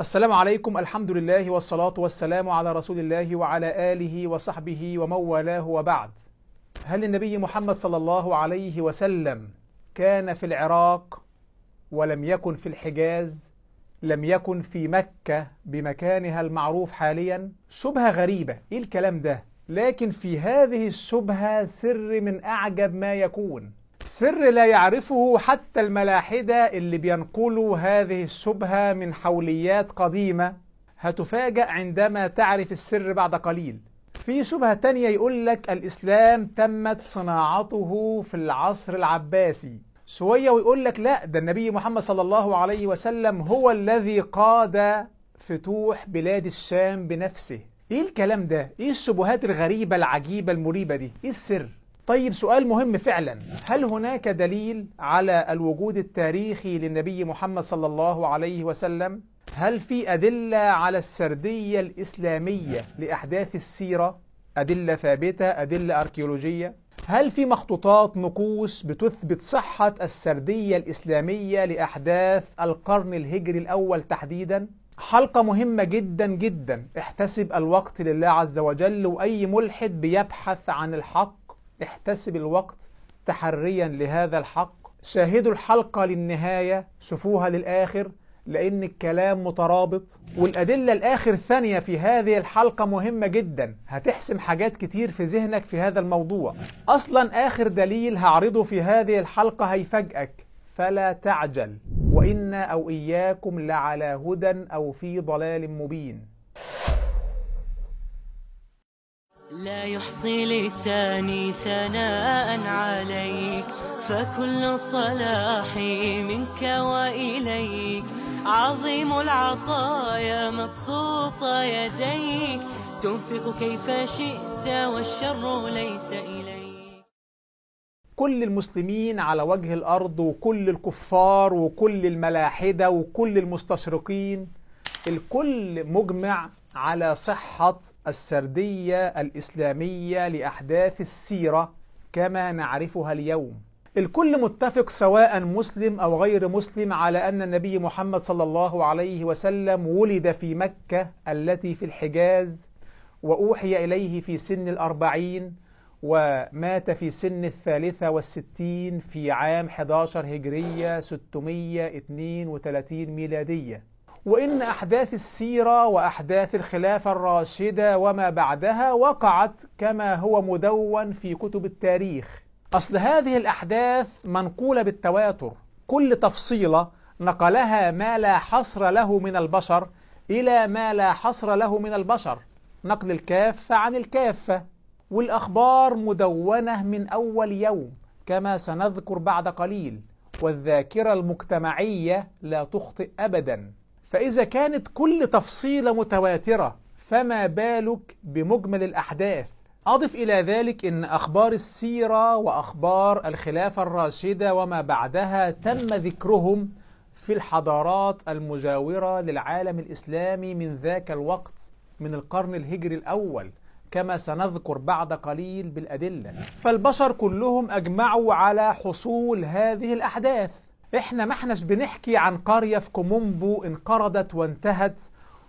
السلام عليكم الحمد لله والصلاة والسلام على رسول الله وعلى آله وصحبه ومن والاه وبعد. هل النبي محمد صلى الله عليه وسلم كان في العراق ولم يكن في الحجاز لم يكن في مكة بمكانها المعروف حاليا؟ شبهة غريبة إيه الكلام ده؟ لكن في هذه الشبهة سر من أعجب ما يكون. سر لا يعرفه حتى الملاحدة اللي بينقلوا هذه الشبهة من حوليات قديمة هتفاجأ عندما تعرف السر بعد قليل. في شبهة تانية يقول لك الإسلام تمت صناعته في العصر العباسي. شوية ويقول لك لا ده النبي محمد صلى الله عليه وسلم هو الذي قاد فتوح بلاد الشام بنفسه. إيه الكلام ده؟ إيه الشبهات الغريبة العجيبة المريبة دي؟ إيه السر؟ طيب سؤال مهم فعلا. هل هناك دليل على الوجود التاريخي للنبي محمد صلى الله عليه وسلم؟ هل في أدلة على السردية الإسلامية لأحداث السيرة؟ أدلة ثابتة أدلة أركيولوجية؟ هل في مخطوطات نقوش بتثبت صحة السردية الإسلامية لأحداث القرن الهجري الأول تحديدا؟ حلقة مهمة جدا جدا. احتسب الوقت لله عز وجل وأي ملحد بيبحث عن الحق احتسب الوقت تحريا لهذا الحق. شاهدوا الحلقة للنهاية شوفوها للآخر لأن الكلام مترابط. والأدلة الآخر ثانية في هذه الحلقة مهمة جدا. هتحسم حاجات كتير في ذهنك في هذا الموضوع. أصلا آخر دليل هعرضه في هذه الحلقة هيفاجئك. فلا تعجل. وإنا أو إياكم لعلى هدى أو في ضلال مبين. لا يحصي لساني ثناء عليك فكل صلاحي منك وإليك. عظيم العطايا مبسوط يديك تنفق كيف شئت والشر ليس إليك. كل المسلمين على وجه الأرض وكل الكفار وكل الملاحدة وكل المستشرقين الكل مجمع على صحة السردية الإسلامية لأحداث السيرة كما نعرفها اليوم. الكل متفق سواء مسلم أو غير مسلم على أن النبي محمد صلى الله عليه وسلم ولد في مكة التي في الحجاز وأوحي إليه في سن الأربعين ومات في سن الثالثة والستين في عام 11 هجرية 632 ميلادية. وإن أحداث السيرة وأحداث الخلافة الراشدة وما بعدها وقعت كما هو مدون في كتب التاريخ. أصل هذه الأحداث منقولة بالتواتر. كل تفصيلة نقلها ما لا حصر له من البشر إلى ما لا حصر له من البشر. نقل الكافة عن الكافة. والأخبار مدونة من أول يوم كما سنذكر بعد قليل. والذاكرة المجتمعية لا تخطئ أبدا. فإذا كانت كل تفصيلة متواترة فما بالك بمجمل الأحداث؟ أضف إلى ذلك أن أخبار السيرة وأخبار الخلافة الراشدة وما بعدها تم ذكرهم في الحضارات المجاورة للعالم الإسلامي من ذاك الوقت من القرن الهجري الأول كما سنذكر بعد قليل بالأدلة. فالبشر كلهم أجمعوا على حصول هذه الأحداث. إحنا ما إحناش بنحكي عن قرية في كومومبو انقرضت وانتهت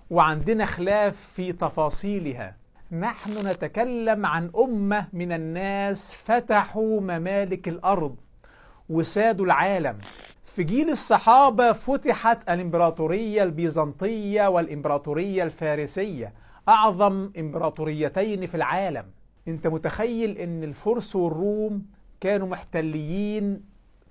وعندنا خلاف في تفاصيلها. نحن نتكلم عن أمة من الناس فتحوا ممالك الأرض وسادوا العالم. في جيل الصحابة فتحت الإمبراطورية البيزنطية والإمبراطورية الفارسية أعظم إمبراطوريتين في العالم. أنت متخيل أن الفرس والروم كانوا محتليين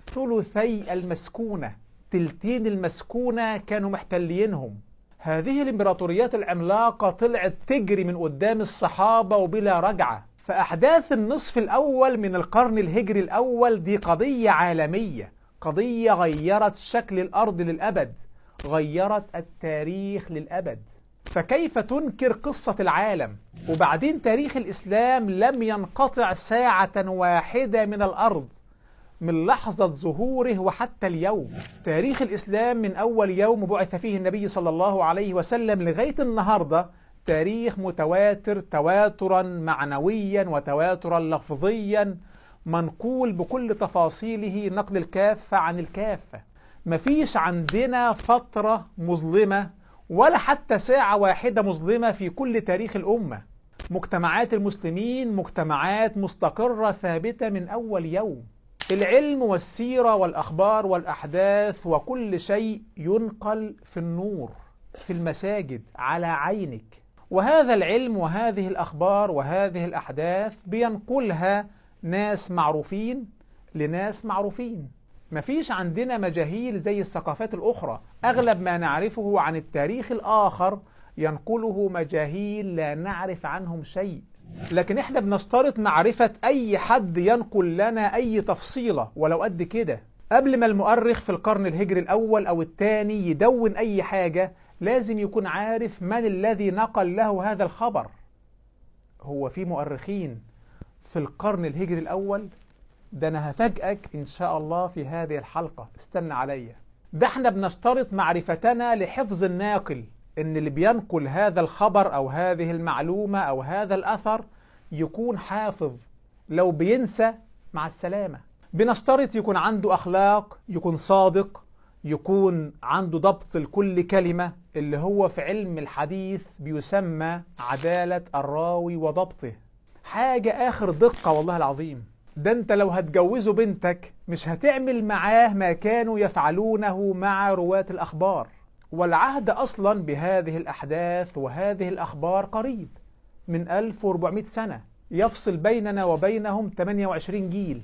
ثلثي المسكونة تلتين المسكونة كانوا محتلينهم. هذه الإمبراطوريات العملاقة طلعت تجري من قدام الصحابة وبلا رجعة. فأحداث النصف الأول من القرن الهجري الأول دي قضية عالمية. قضية غيرت شكل الأرض للأبد غيرت التاريخ للأبد. فكيف تنكر قصة العالم؟ وبعدين تاريخ الإسلام لم ينقطع ساعة واحدة من الأرض. من لحظة ظهوره وحتى اليوم. تاريخ الإسلام من أول يوم بعث فيه النبي صلى الله عليه وسلم لغاية النهاردة تاريخ متواتر تواترا معنويا وتواترا لفظيا منقول بكل تفاصيله نقل الكافة عن الكافة. مفيش عندنا فترة مظلمة ولا حتى ساعة واحدة مظلمة في كل تاريخ الأمة. مجتمعات المسلمين مجتمعات مستقرة ثابتة من أول يوم. العلم والسيرة والأخبار والأحداث وكل شيء ينقل في النور في المساجد على عينك. وهذا العلم وهذه الأخبار وهذه الأحداث بينقلها ناس معروفين لناس معروفين. مفيش عندنا مجاهيل زي الثقافات الأخرى. أغلب ما نعرفه عن التاريخ الآخر ينقله مجاهيل لا نعرف عنهم شيء. لكن إحنا بنشترط معرفة أي حد ينقل لنا أي تفصيلة ولو قد كده قبل ما المؤرخ في القرن الهجري الأول أو الثاني يدون أي حاجة لازم يكون عارف من الذي نقل له هذا الخبر. هو في مؤرخين في القرن الهجري الأول. ده أنا هفاجئك إن شاء الله في هذه الحلقة. استنى عليا. ده إحنا بنشترط معرفتنا لحفظ الناقل. إن اللي بينقل هذا الخبر أو هذه المعلومة أو هذا الأثر يكون حافظ. لو بينسى مع السلامة. بنشترط يكون عنده أخلاق يكون صادق يكون عنده ضبط لكل كلمة اللي هو في علم الحديث بيسمى عدالة الراوي وضبطه. حاجة آخر دقة والله العظيم. ده أنت لو هتجوزه بنتك مش هتعمل معاه ما كانوا يفعلونه مع رواة الأخبار. والعهد أصلا بهذه الأحداث وهذه الأخبار قريب من 1400 سنة يفصل بيننا وبينهم 28 جيل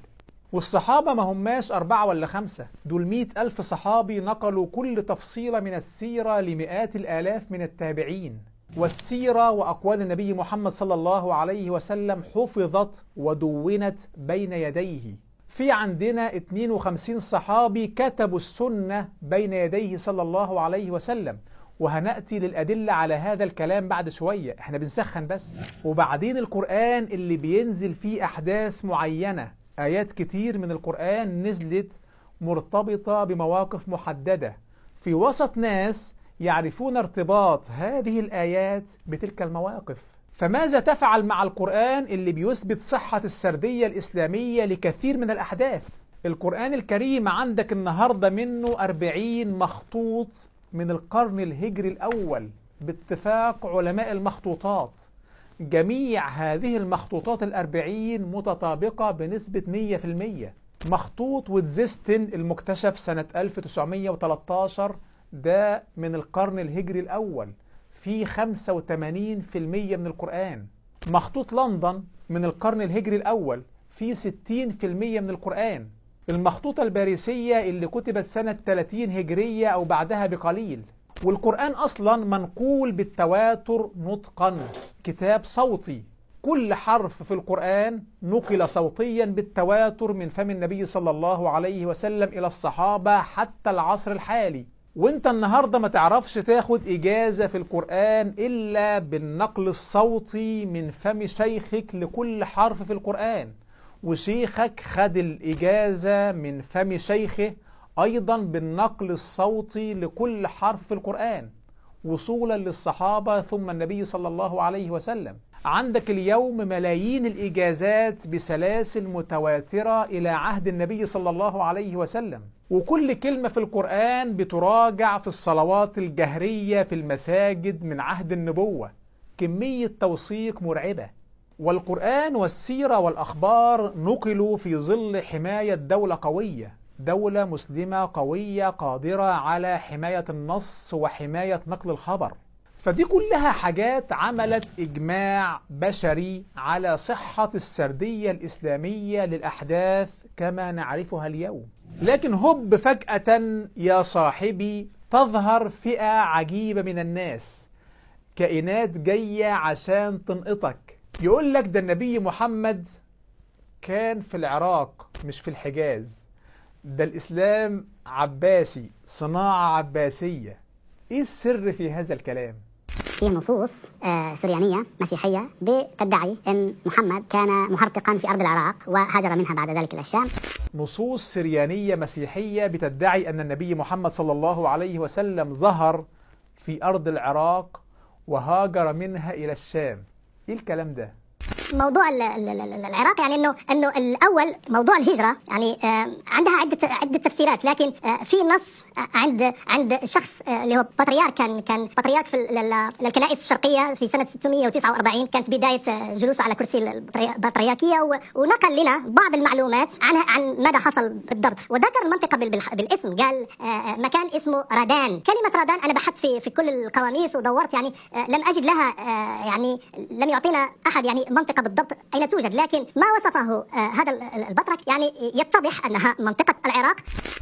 والصحابة ما هماش أربعة ولا خمسة. دول مئة ألف صحابي نقلوا كل تفصيلة من السيرة لمئات الآلاف من التابعين. والسيرة وأقوال النبي محمد صلى الله عليه وسلم حفظت ودونت بين يديه. في عندنا 52 صحابي كتبوا السنة بين يديه صلى الله عليه وسلم. وهنأتي للأدلة على هذا الكلام بعد شوية. إحنا بنسخن بس. وبعدين القرآن اللي بينزل فيه أحداث معينة آيات كتير من القرآن نزلت مرتبطة بمواقف محددة. في وسط ناس يعرفون ارتباط هذه الآيات بتلك المواقف. فماذا تفعل مع القرآن اللي بيثبت صحة السردية الإسلامية لكثير من الأحداث؟ القرآن الكريم عندك النهاردة منه أربعين مخطوط من القرن الهجري الأول باتفاق علماء المخطوطات. جميع هذه المخطوطات الأربعين متطابقة بنسبة 100% مخطوط وتزيستن المكتشف سنة 1913 ده من القرن الهجري الأول. في 85% من القرآن. مخطوط لندن من القرن الهجري الأول في 60% من القرآن. المخطوطة الباريسية اللي كتبت سنة 30 هجرية أو بعدها بقليل. والقرآن أصلا منقول بالتواتر نطقا كتاب صوتي. كل حرف في القرآن نقل صوتيا بالتواتر من فم النبي صلى الله عليه وسلم إلى الصحابة حتى العصر الحالي. وانت النهارده ما تعرفش تاخد إجازة في القرآن إلا بالنقل الصوتي من فم شيخك لكل حرف في القرآن. وشيخك خد الإجازة من فم شيخه أيضا بالنقل الصوتي لكل حرف في القرآن. وصولا للصحابة ثم النبي صلى الله عليه وسلم. عندك اليوم ملايين الإجازات بسلاسل متواترة إلى عهد النبي صلى الله عليه وسلم. وكل كلمة في القرآن بتراجع في الصلوات الجهرية في المساجد من عهد النبوة. كمية توثيق مرعبة. والقرآن والسيرة والأخبار نقلوا في ظل حماية دولة قوية. دولة مسلمة قوية قادرة على حماية النص وحماية نقل الخبر. فدي كلها حاجات عملت إجماع بشري على صحة السردية الإسلامية للأحداث كما نعرفها اليوم. لكن هب فجأة يا صاحبي تظهر فئة عجيبة من الناس. كائنات جاية عشان تنقطك. يقول لك ده النبي محمد كان في العراق مش في الحجاز. ده الإسلام عباسي صناعة عباسية. إيه السر في هذا الكلام؟ في نصوص آه، سريانية مسيحية بتدعي أن محمد كان محرققا في أرض العراق وهاجر منها بعد ذلك إلى الشام نصوص سريانية مسيحية بتدعي أن النبي محمد صلى الله عليه وسلم ظهر في أرض العراق وهاجر منها إلى الشام إيه الكلام ده؟ موضوع ال- ال- ال- العراق يعني انه إنه الأول موضوع الهجرة يعني آه، عندها عده عدة تفسيرات لكن آه، في نص آه، عند عند شخص اللي هو بطريرك كان كان بطريرك في ال- ال- الكنائس الشرقية في سنة 649 كانت بداية جلوسه على كرسي البطري- البطريركيه ونقل لنا بعض المعلومات عنها عن ماذا حصل بالضبط. وذكر المنطقة بالاسم قال مكان اسمه رادان. كلمة رادان أنا بحثت في في كل القواميس ودورت يعني لم أجد لها يعني لم يعطينا أحد يعني منطقة بالضبط أين توجد لكن ما وصفه آه، هذا ال- ال- البطرك؟ يعني يتضح أنها منطقة العراق.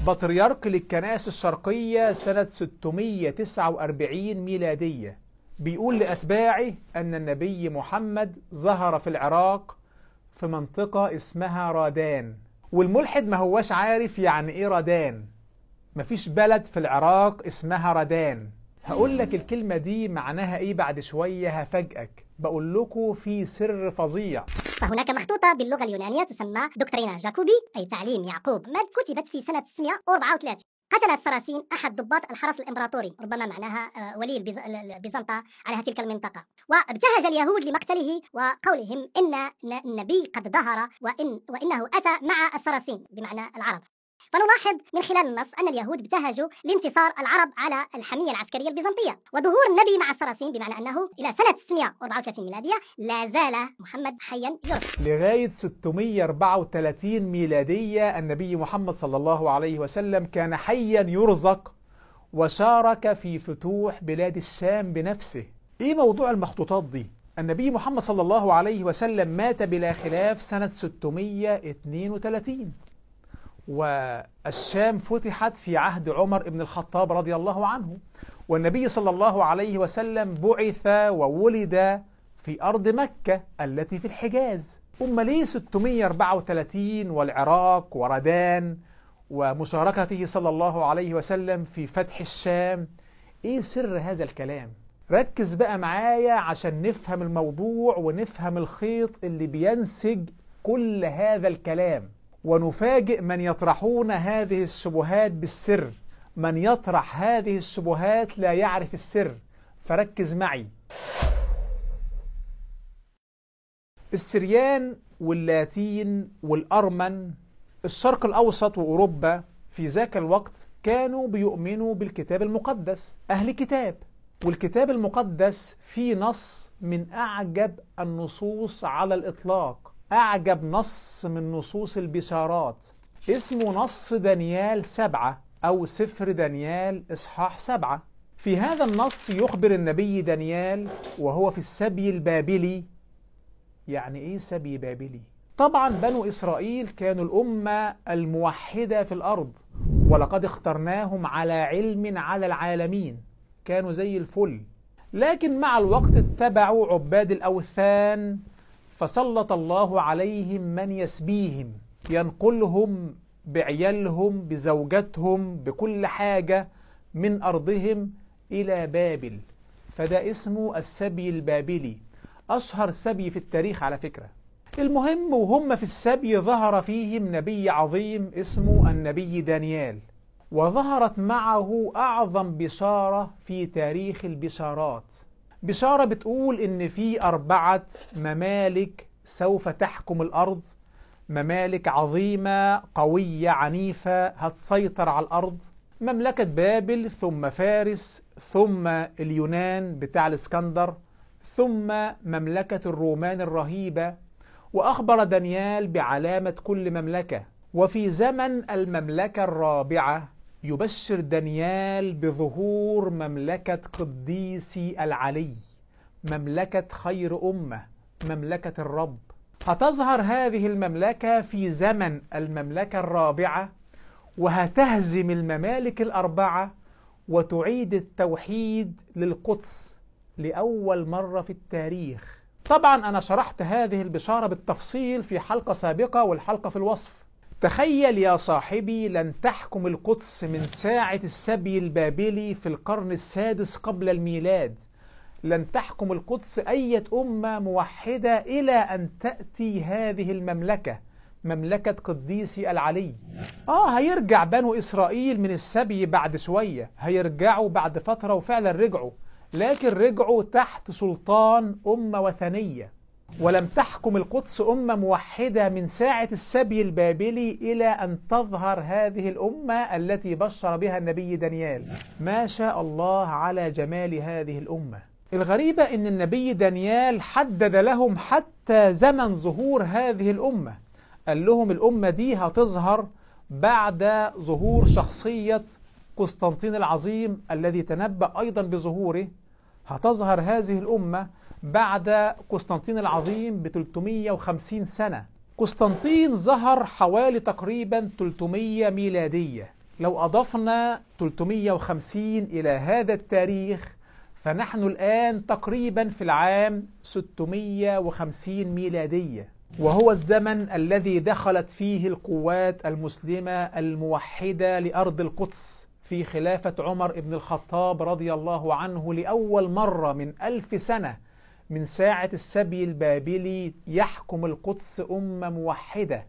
بطريرك للكنائس الشرقية سنة 649 ميلادية. بيقول لأتباعه أن النبي محمد ظهر في العراق في منطقة اسمها رادان. والملحد ما هواش عارف يعني إيه رادان. مفيش بلد في العراق اسمها رادان. هقول لك الكلمة دي معناها إيه بعد شوية هفاجئك. بقول لكم في سر فظيع. فهناك مخطوطة باللغة اليونانية تسمى دكترينا جاكوبي أي تعليم يعقوب مد كتبت في سنة 634 قتل السراسين أحد ضباط الحرس الإمبراطوري ربما معناها آه، ولي البيز- ال- البيزنطة على تلك المنطقة. وابتهج اليهود لمقتله وقولهم إن النبي قد ظهر وإن وإنه أتى مع السراسين بمعنى العرب. فنلاحظ من خلال النص أن اليهود ابتهجوا لانتصار العرب على الحمية العسكرية البيزنطية. وظهور النبي مع السراسين بمعنى أنه إلى سنة 634 ميلادية لا زال محمد حيا يرث لغاية 634 ميلادية النبي محمد صلى الله عليه وسلم كان حيا يرزق وشارك في فتوح بلاد الشام بنفسه. إيه موضوع المخطوطات دي؟ النبي محمد صلى الله عليه وسلم مات بلا خلاف سنة 632 والشام فتحت في عهد عمر بن الخطاب رضي الله عنه. والنبي صلى الله عليه وسلم بعث وولد في أرض مكة التي في الحجاز. أم ليه 634 والعراق وردان ومشاركته صلى الله عليه وسلم في فتح الشام. إيه سر هذا الكلام؟ ركز بقى معايا عشان نفهم الموضوع ونفهم الخيط اللي بينسج كل هذا الكلام. ونفاجئ من يطرحون هذه الشبهات بالسر. من يطرح هذه الشبهات لا يعرف السر. فركز معي. السريان واللاتين والأرمن الشرق الأوسط وأوروبا في ذاك الوقت كانوا بيؤمنوا بالكتاب المقدس أهل كتاب. والكتاب المقدس فيه نص من أعجب النصوص على الإطلاق. أعجب نص من نصوص البشارات. اسمه نص دانيال سبعة أو سفر دانيال إصحاح سبعة. في هذا النص يخبر النبي دانيال وهو في السبي البابلي. يعني إيه سبي بابلي؟ طبعا بنو إسرائيل كانوا الأمة الموحدة في الأرض ولقد اخترناهم على علم على العالمين. كانوا زي الفل. لكن مع الوقت اتبعوا عباد الأوثان فسلط الله عليهم من يسبيهم ينقلهم بعيالهم بزوجاتهم بكل حاجة من أرضهم إلى بابل. فده اسمه السبي البابلي أشهر سبي في التاريخ على فكرة. المهم وهم في السبي ظهر فيهم نبي عظيم اسمه النبي دانيال وظهرت معه أعظم بشارة في تاريخ البشارات. بشارة بتقول إن في أربعة ممالك سوف تحكم الأرض. ممالك عظيمة قوية عنيفة هتسيطر على الأرض. مملكة بابل ثم فارس ثم اليونان بتاع الإسكندر ثم مملكة الرومان الرهيبة. وأخبر دانيال بعلامة كل مملكة. وفي زمن المملكة الرابعة يبشر دانيال بظهور مملكة قديسي العلي مملكة خير أمة مملكة الرب. هتظهر هذه المملكة في زمن المملكة الرابعة وهتهزم الممالك الأربعة وتعيد التوحيد للقدس لأول مرة في التاريخ. طبعا أنا شرحت هذه البشارة بالتفصيل في حلقة سابقة والحلقة في الوصف. تخيل يا صاحبي لن تحكم القدس من ساعة السبي البابلي في القرن السادس قبل الميلاد. لن تحكم القدس أية أمة موحدة إلى أن تأتي هذه المملكة مملكة قديسي العلي. آه هيرجع بنو إسرائيل من السبي بعد شوية هيرجعوا بعد فترة وفعلا رجعوا لكن رجعوا تحت سلطان أمة وثنية. ولم تحكم القدس أمة موحدة من ساعة السبي البابلي إلى أن تظهر هذه الأمة التي بشر بها النبي دانيال. ما شاء الله على جمال هذه الأمة. الغريبة أن النبي دانيال حدد لهم حتى زمن ظهور هذه الأمة. قال لهم الأمة دي هتظهر بعد ظهور شخصية قسطنطين العظيم الذي تنبأ أيضا بظهوره. هتظهر هذه الأمة بعد قسطنطين العظيم ب 350 سنة. قسطنطين ظهر حوالي تقريبا 300 ميلادية. لو أضفنا 350 إلى هذا التاريخ فنحن الآن تقريبا في العام 650 ميلادية. وهو الزمن الذي دخلت فيه القوات المسلمة الموحدة لأرض القدس في خلافة عمر بن الخطاب رضي الله عنه لأول مرة من ألف سنة من ساعة السبي البابلي يحكم القدس أمة موحدة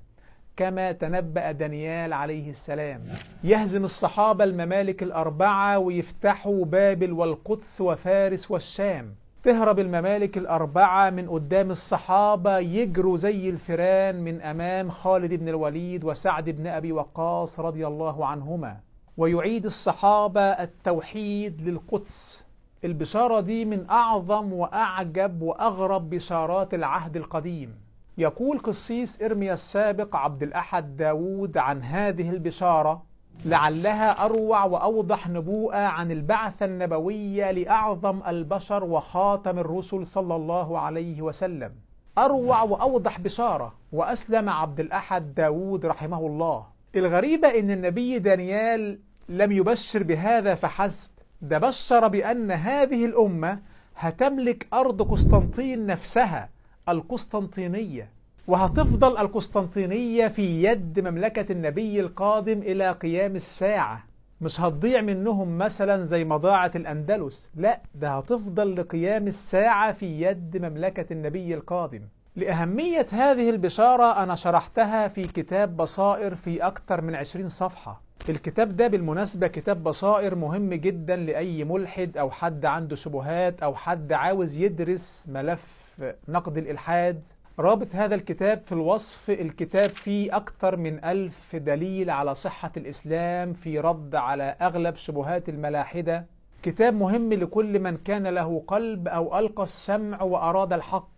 كما تنبأ دانيال عليه السلام. يهزم الصحابة الممالك الأربعة ويفتحوا بابل والقدس وفارس والشام. تهرب الممالك الأربعة من قدام الصحابة يجروا زي الفيران من أمام خالد بن الوليد وسعد بن أبي وقاص رضي الله عنهما. ويعيد الصحابة التوحيد للقدس. البشارة دي من أعظم وأعجب وأغرب بشارات العهد القديم. يقول قسيس إرميا السابق عبد الأحد داود عن هذه البشارة لعلها أروع وأوضح نبوءة عن البعثة النبوية لأعظم البشر وخاتم الرسل صلى الله عليه وسلم أروع وأوضح بشارة وأسلم عبد الأحد داود رحمه الله الغريبة إن النبي دانيال لم يبشر بهذا فحسب. ده بشر بأن هذه الأمة هتملك أرض قسطنطين نفسها القسطنطينية. وهتفضل القسطنطينية في يد مملكة النبي القادم إلى قيام الساعة. مش هتضيع منهم مثلا زي ما ضاعت الأندلس لا ده هتفضل لقيام الساعة في يد مملكة النبي القادم. لأهمية هذه البشارة أنا شرحتها في كتاب بصائر في أكثر من عشرين صفحة. الكتاب ده بالمناسبة كتاب بصائر مهم جدا لأي ملحد أو حد عنده شبهات أو حد عاوز يدرس ملف نقد الإلحاد. رابط هذا الكتاب في الوصف الكتاب فيه أكثر من ألف دليل على صحة الإسلام في رد على أغلب شبهات الملاحدة. كتاب مهم لكل من كان له قلب أو ألقى السمع وأراد الحق.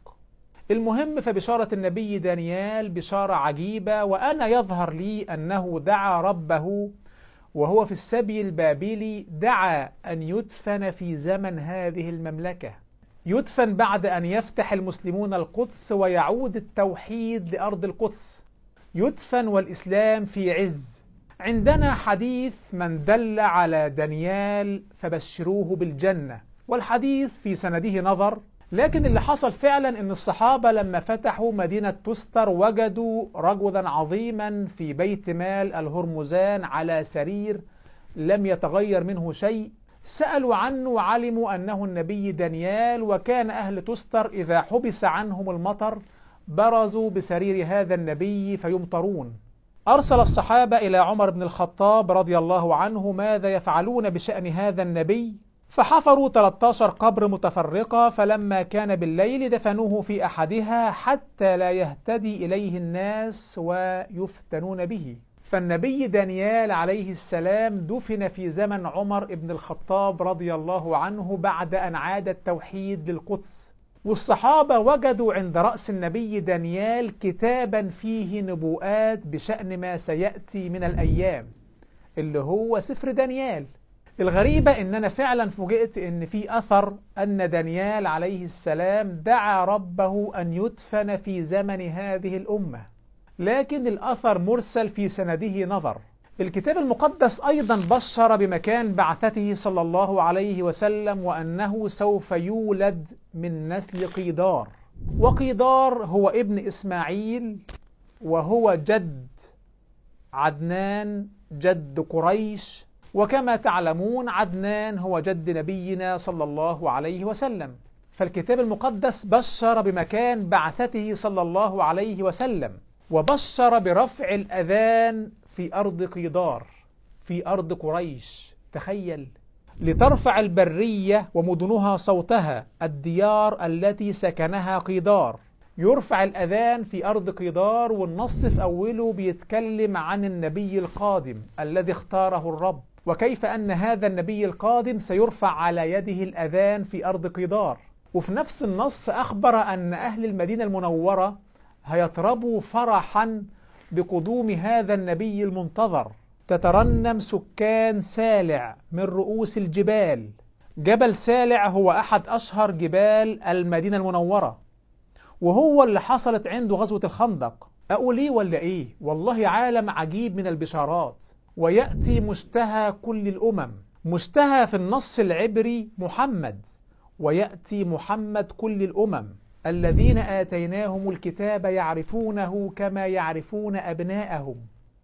المهم فبشارة النبي دانيال بشارة عجيبة وأنا يظهر لي أنه دعا ربه وهو في السبي البابلي دعا أن يدفن في زمن هذه المملكة. يدفن بعد أن يفتح المسلمون القدس ويعود التوحيد لأرض القدس. يدفن والإسلام في عز. عندنا حديث من دل على دانيال فبشروه بالجنة والحديث في سنده نظر لكن اللي حصل فعلا إن الصحابة لما فتحوا مدينة تستر وجدوا رجلا عظيما في بيت مال الهرمزان على سرير لم يتغير منه شيء. سألوا عنه وعلموا أنه النبي دانيال وكان أهل تستر إذا حبس عنهم المطر برزوا بسرير هذا النبي فيمطرون. أرسل الصحابة إلى عمر بن الخطاب رضي الله عنه ماذا يفعلون بشأن هذا النبي؟ فحفروا 13 قبر متفرقة فلما كان بالليل دفنوه في أحدها حتى لا يهتدي إليه الناس ويفتنون به. فالنبي دانيال عليه السلام دفن في زمن عمر بن الخطاب رضي الله عنه بعد أن عاد التوحيد للقدس. والصحابة وجدوا عند رأس النبي دانيال كتابا فيه نبوءات بشأن ما سيأتي من الأيام اللي هو سفر دانيال. الغريبة إن أنا فعلا فوجئت إن في أثر أن دانيال عليه السلام دعا ربه أن يدفن في زمن هذه الأمة. لكن الأثر مرسل في سنده نظر. الكتاب المقدس أيضا بشر بمكان بعثته صلى الله عليه وسلم وأنه سوف يولد من نسل قيدار. وقيدار هو ابن إسماعيل وهو جد عدنان جد قريش وكما تعلمون عدنان هو جد نبينا صلى الله عليه وسلم. فالكتاب المقدس بشر بمكان بعثته صلى الله عليه وسلم وبشر برفع الأذان في أرض قيدار في أرض قريش. تخيل! لترفع البرية ومدنها صوتها الديار التي سكنها قيدار. يرفع الأذان في أرض قيدار والنص في أوله بيتكلم عن النبي القادم الذي اختاره الرب. وكيف أن هذا النبي القادم سيرفع على يده الأذان في أرض قيدار وفي نفس النص أخبر أن أهل المدينة المنورة هيطربوا فرحا بقدوم هذا النبي المنتظر. تترنم سكان سالع من رؤوس الجبال. جبل سالع هو أحد أشهر جبال المدينة المنورة. وهو اللي حصلت عنده غزوة الخندق. أقول إيه ولا إيه؟ والله عالم عجيب من البشارات. ويأتي مشتهى كل الأمم. مشتهى في النص العبري محمد ويأتي محمد كل الأمم. الذين آتيناهم الكتاب يعرفونه كما يعرفون أبناءهم.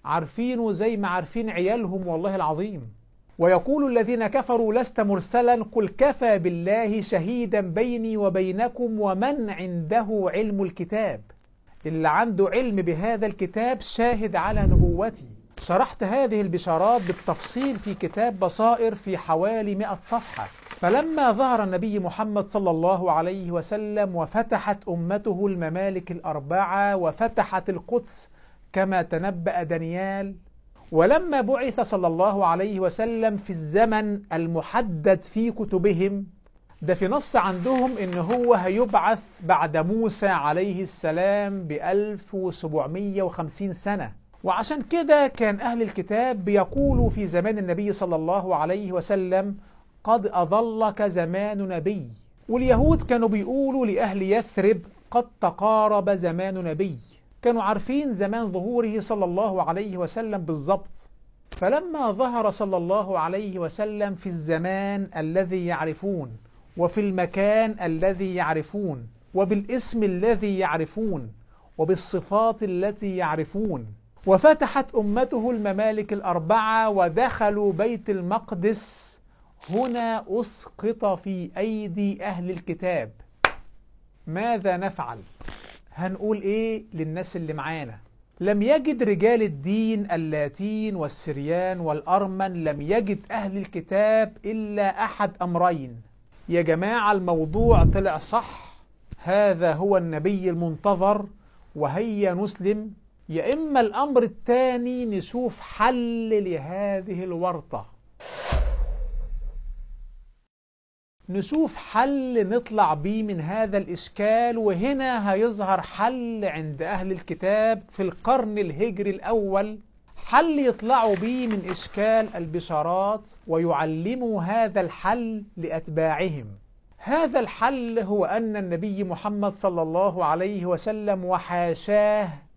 عارفينه زي ما عارفين عيالهم والله العظيم. ويقول الذين كفروا لست مرسلا قل كفى بالله شهيدا بيني وبينكم ومن عنده علم الكتاب. اللي عنده علم بهذا الكتاب شاهد على نبوتي شرحت هذه البشارات بالتفصيل في كتاب بصائر في حوالي 100 صفحة. فلما ظهر النبي محمد صلى الله عليه وسلم وفتحت أمته الممالك الأربعة وفتحت القدس كما تنبأ دانيال ولما بعث صلى الله عليه وسلم في الزمن المحدد في كتبهم ده في نص عندهم إن هو هيبعث بعد موسى عليه السلام ب 1750 سنة. وعشان كده كان أهل الكتاب بيقولوا في زمان النبي صلى الله عليه وسلم قد أظلك زمان نبي. واليهود كانوا بيقولوا لأهل يثرب قد تقارب زمان نبي. كانوا عارفين زمان ظهوره صلى الله عليه وسلم بالضبط. فلما ظهر صلى الله عليه وسلم في الزمان الذي يعرفون وفي المكان الذي يعرفون وبالاسم الذي يعرفون وبالصفات التي يعرفون وفتحت أمته الممالك الأربعة ودخلوا بيت المقدس. هنا أسقط في أيدي أهل الكتاب. ماذا نفعل؟ هنقول إيه للناس اللي معانا؟ لم يجد رجال الدين اللاتين والسريان والأرمن لم يجد أهل الكتاب إلا أحد أمرين. يا جماعة الموضوع طلع صح. هذا هو النبي المنتظر وهيا نسلم يا إما الأمر الثاني نشوف حل لهذه الورطة. نشوف حل نطلع بيه من هذا الإشكال وهنا هيظهر حل عند أهل الكتاب في القرن الهجري الأول. حل يطلعوا بيه من إشكال البشارات ويعلموا هذا الحل لأتباعهم. هذا الحل هو أن النبي محمد صلى الله عليه وسلم وحاشاه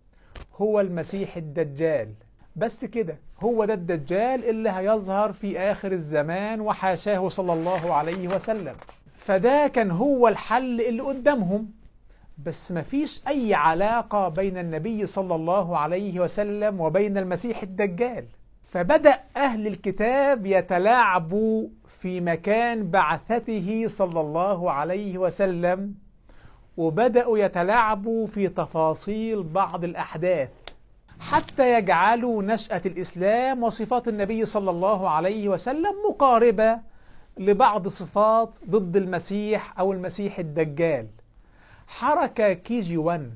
هو المسيح الدجال. بس كده هو ده الدجال اللي هيظهر في آخر الزمان وحاشاه صلى الله عليه وسلم. فده كان هو الحل اللي قدامهم. بس مفيش أي علاقة بين النبي صلى الله عليه وسلم وبين المسيح الدجال. فبدأ أهل الكتاب يتلاعبوا في مكان بعثته صلى الله عليه وسلم. وبدأوا يتلاعبوا في تفاصيل بعض الأحداث حتى يجعلوا نشأة الإسلام وصفات النبي صلى الله عليه وسلم مقاربة لبعض صفات ضد المسيح أو المسيح الدجال. حركة كي جي 1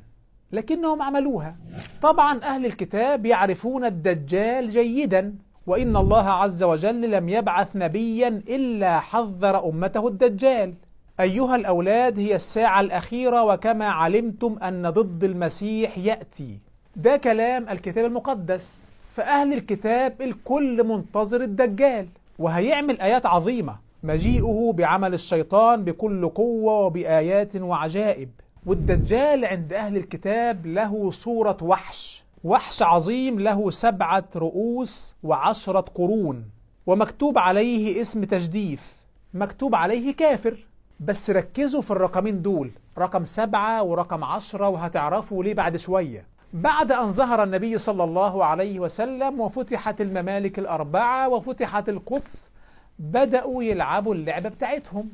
لكنهم عملوها. طبعا أهل الكتاب يعرفون الدجال جيدا وإن الله عز وجل لم يبعث نبيا إلا حذر أمته الدجال. أيها الأولاد هي الساعة الأخيرة وكما علمتم أن ضد المسيح يأتي. ده كلام الكتاب المقدس. فأهل الكتاب الكل منتظر الدجال وهيعمل آيات عظيمة. مجيئه بعمل الشيطان بكل قوة وبآيات وعجائب. والدجال عند أهل الكتاب له صورة وحش. وحش عظيم له سبعة رؤوس وعشرة قرون. ومكتوب عليه اسم تجديف. مكتوب عليه كافر. بس ركزوا في الرقمين دول. رقم سبعة ورقم عشرة وهتعرفوا ليه بعد شوية. بعد أن ظهر النبي صلى الله عليه وسلم وفتحت الممالك الأربعة وفتحت القدس بدأوا يلعبوا اللعبة بتاعتهم.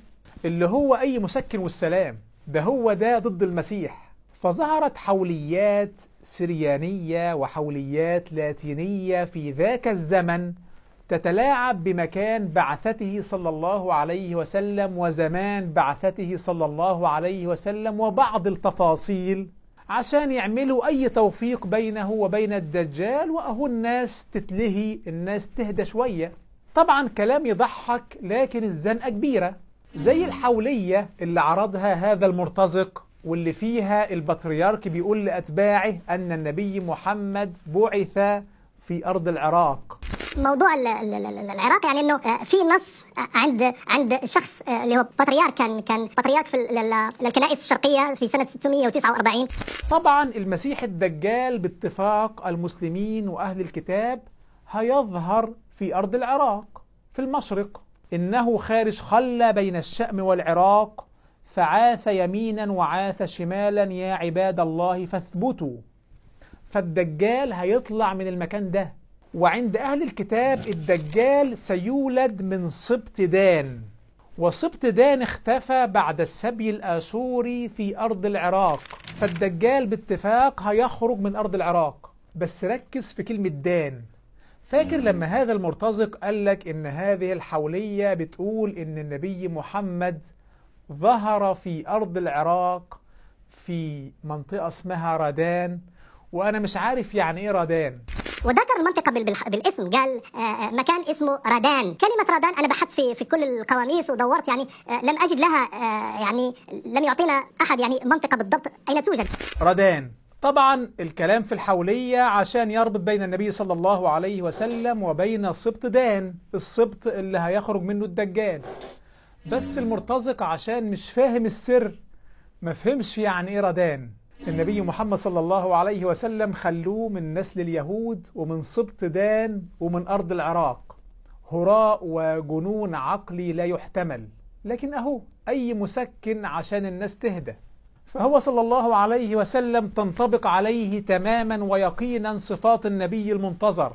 اللي هو أي مسكن والسلام ده هو ده ضد المسيح. فظهرت حوليات سريانية وحوليات لاتينية في ذاك الزمن. تتلاعب بمكان بعثته صلى الله عليه وسلم وزمان بعثته صلى الله عليه وسلم وبعض التفاصيل عشان يعملوا أي توفيق بينه وبين الدجال وأهو الناس تتلهي الناس تهدى شوية. طبعا كلام يضحك لكن الزنقة كبيرة. زي الحولية اللي عرضها هذا المرتزق واللي فيها البطريرك بيقول لأتباعه أن النبي محمد بعث في أرض العراق. موضوع ال- ال- ال- العراق يعني إنه آه، في نص آه، عند عند شخص آه، اللي هو بطريرك كان كان بطريرك في ال- ال- الكنائس الشرقية في سنة 649 طبعا المسيح الدجال باتفاق المسلمين وأهل الكتاب هيظهر في أرض العراق في المشرق. إنه خارج خلة بين الشأم والعراق فعاث يمينا وعاث شمالا يا عباد الله فاثبتوا. فالدجال هيطلع من المكان ده. وعند أهل الكتاب الدجال سيولد من سبط دان وسبط دان اختفى بعد السبي الآشوري في أرض العراق. فالدجال باتفاق هيخرج من أرض العراق. بس ركز في كلمة دان. فاكر لما هذا المرتزق قال لك إن هذه الحولية بتقول إن النبي محمد ظهر في أرض العراق في منطقة اسمها رادان؟ وأنا مش عارف يعني إيه رادان. وذكر المنطقة بالاسم. قال آه، آه، مكان اسمه رادان. كلمة رادان أنا بحثت في في كل القواميس ودورت يعني آه، لم أجد لها يعني لم يعطينا أحد يعني منطقة بالضبط أين توجد. ردان طبعا الكلام في الحولية عشان يربط بين النبي صلى الله عليه وسلم وبين سبط دان السبط اللي هيخرج منه الدجال. بس المرتزق عشان مش فاهم السر ما فهمش يعني إيه ردان النبي محمد صلى الله عليه وسلم خلوه من نسل اليهود ومن سبط دان ومن أرض العراق. هراء وجنون عقلي لا يحتمل. لكن أهو أي مسكن عشان الناس تهدى. فهو صلى الله عليه وسلم تنطبق عليه تماما ويقينا صفات النبي المنتظر.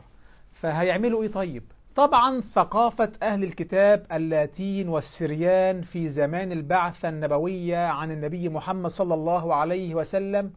فهيعملوا إيه طيب؟ طبعا ثقافة أهل الكتاب اللاتين والسريان في زمان البعثة النبوية عن النبي محمد صلى الله عليه وسلم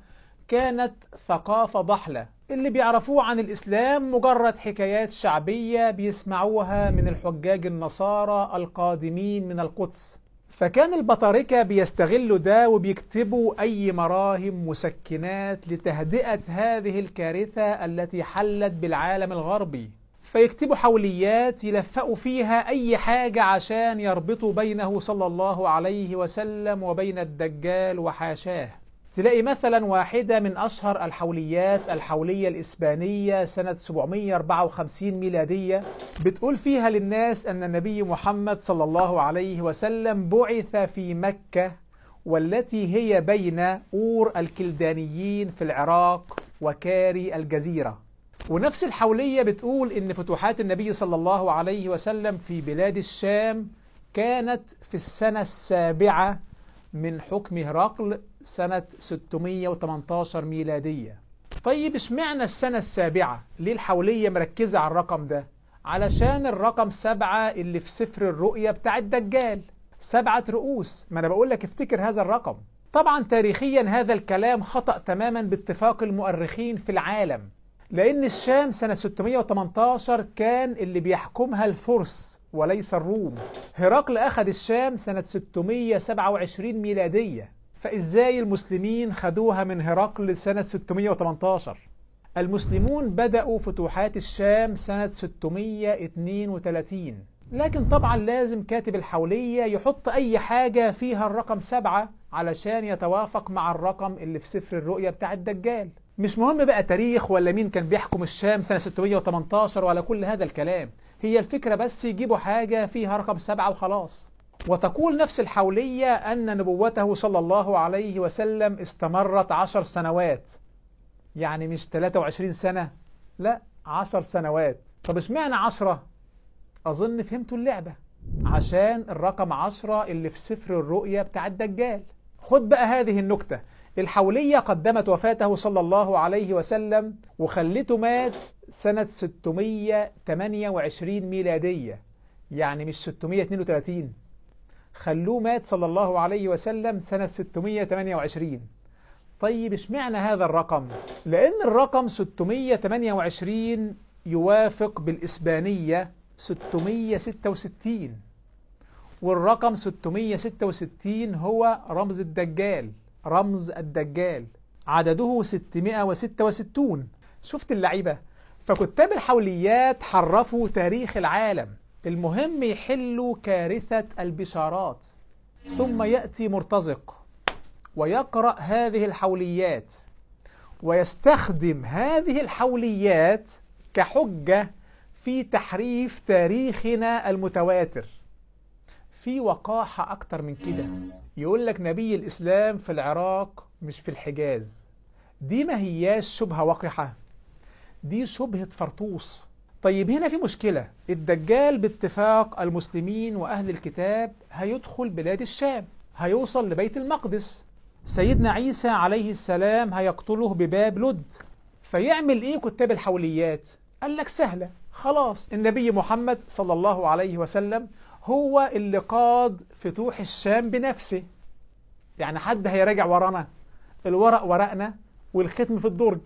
كانت ثقافة ضحلة. اللي بيعرفوه عن الإسلام مجرد حكايات شعبية بيسمعوها من الحجاج النصارى القادمين من القدس. فكان البطاركة بيستغلوا ده وبيكتبوا أي مراهم مسكنات لتهدئة هذه الكارثة التي حلت بالعالم الغربي. فيكتبوا حوليات يلفقوا فيها أي حاجة عشان يربطوا بينه صلى الله عليه وسلم وبين الدجال وحاشاه. تلاقي مثلا واحدة من أشهر الحوليات الحولية الإسبانية سنة 754 ميلادية بتقول فيها للناس أن النبي محمد صلى الله عليه وسلم بعث في مكة والتي هي بين أور الكلدانيين في العراق وكاري الجزيرة. ونفس الحولية بتقول إن فتوحات النبي صلى الله عليه وسلم في بلاد الشام كانت في السنة السابعة من حكم هرقل سنة 618 ميلادية. طيب اشمعنى السنة السابعة؟ ليه الحولية مركزة على الرقم ده؟ علشان الرقم سبعة اللي في سفر الرؤيا بتاع الدجال. سبعة رؤوس. ما أنا بقول لك افتكر هذا الرقم. طبعا تاريخيا هذا الكلام خطأ تماما باتفاق المؤرخين في العالم. لأن الشام سنة 618 كان اللي بيحكمها الفرس وليس الروم. هرقل أخذ الشام سنة 627 ميلادية فإزاي المسلمين خدوها من هرقل سنة 618 المسلمون بدأوا فتوحات الشام سنة 632 لكن طبعا لازم كاتب الحولية يحط أي حاجة فيها الرقم سبعة علشان يتوافق مع الرقم اللي في سفر الرؤيا بتاع الدجال. مش مهم بقى تاريخ ولا مين كان بيحكم الشام سنة 618 ولا كل هذا الكلام. هي الفكرة بس يجيبوا حاجة فيها رقم سبعة وخلاص. وتقول نفس الحولية أن نبوته صلى الله عليه وسلم استمرت عشر سنوات. يعني مش 23 سنة لا عشر سنوات. طب اشمعنى عشرة؟ أظن فهمتوا اللعبة. عشان الرقم عشرة اللي في سفر الرؤيا بتاع الدجال. خد بقى هذه النكتة. الحولية قدمت وفاته صلى الله عليه وسلم وخلته مات سنة 628 ميلادية. يعني مش 632 خلوه مات صلى الله عليه وسلم سنة 628 طيب اشمعنى هذا الرقم؟ لأن الرقم 628 يوافق بالإسبانية 666 والرقم 666 هو رمز الدجال. رمز الدجال. عدده 666 شفت اللعيبة؟ فكتاب الحوليات حرفوا تاريخ العالم. المهم يحلوا كارثة البشارات. ثم يأتي مرتزق ويقرأ هذه الحوليات. ويستخدم هذه الحوليات كحجة في تحريف تاريخنا المتواتر. في وقاحة أكتر من كده. يقول لك نبي الإسلام في العراق مش في الحجاز. دي ما هياش شبهة وقحة دي شبهة فرطوس. طيب هنا في مشكلة. الدجال باتفاق المسلمين وأهل الكتاب هيدخل بلاد الشام. هيوصل لبيت المقدس. سيدنا عيسى عليه السلام هيقتله بباب لد. فيعمل إيه كتاب الحوليات؟ قال لك سهلة. خلاص. النبي محمد صلى الله عليه وسلم هو اللي قاد فتوح الشام بنفسه. يعني حد هيراجع ورانا؟ الورق ورقنا والختم في الدرج.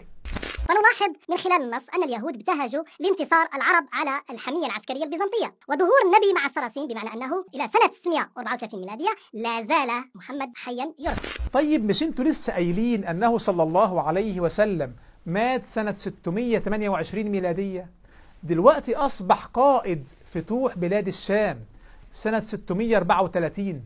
ونلاحظ من خلال النص أن اليهود ابتهجوا لانتصار العرب على الحمية العسكرية البيزنطية. وظهور النبي مع الصراصين بمعنى أنه إلى سنة 634 ميلادية لا زال محمد حيا يرث طيب مش أنتوا لسه قايلين أنه صلى الله عليه وسلم مات سنة 628 ميلادية؟ دلوقتي أصبح قائد فتوح بلاد الشام. سنة 634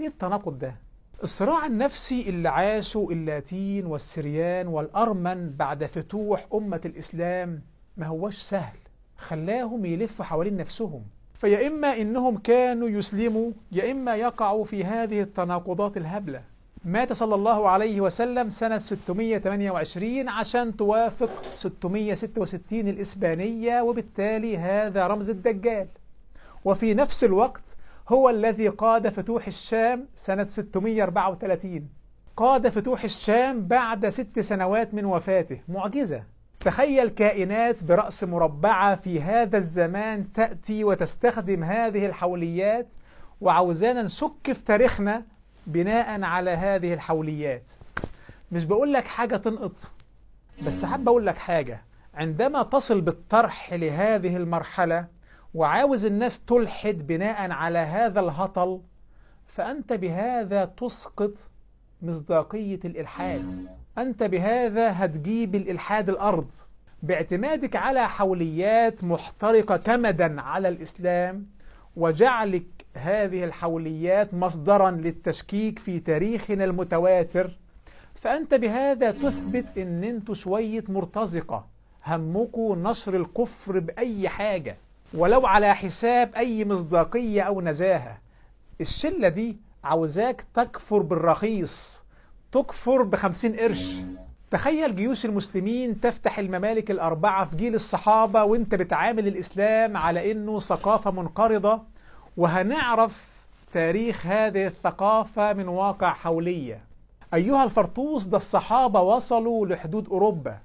إيه التناقض ده؟ الصراع النفسي اللي عاشه اللاتين والسريان والأرمن بعد فتوح أمة الإسلام ما هوش سهل. خلاهم يلفوا حوالين نفسهم. فيا إما إنهم كانوا يسلموا يا إما يقعوا في هذه التناقضات الهبلة. مات صلى الله عليه وسلم سنة 628 عشان توافق 666 الإسبانية وبالتالي هذا رمز الدجال. وفي نفس الوقت هو الذي قاد فتوح الشام سنة 634 قاد فتوح الشام بعد ست سنوات من وفاته. معجزة. تخيل كائنات برأس مربعة في هذا الزمان تأتي وتستخدم هذه الحوليات وعاوزانا نسك في تاريخنا بناء على هذه الحوليات. مش بقول لك حاجة تنقط بس حابب أقول لك حاجة. عندما تصل بالطرح لهذه المرحلة وعاوز الناس تلحد بناء على هذا الهطل فأنت بهذا تسقط مصداقية الإلحاد. أنت بهذا هتجيب الإلحاد الأرض. باعتمادك على حوليات محترقة كمدا على الإسلام وجعلك هذه الحوليات مصدرا للتشكيك في تاريخنا المتواتر فأنت بهذا تثبت أن أنتوا شوية مرتزقة. همكوا نشر الكفر بأي حاجة. ولو على حساب أي مصداقية أو نزاهة. الشلة دي عاوزاك تكفر بالرخيص تكفر بخمسين قرش. تخيل جيوش المسلمين تفتح الممالك الأربعة في جيل الصحابة وانت بتعامل الإسلام على إنه ثقافة منقرضة. وهنعرف تاريخ هذه الثقافة من واقع حولية. أيها الفرطوس ده الصحابة وصلوا لحدود أوروبا.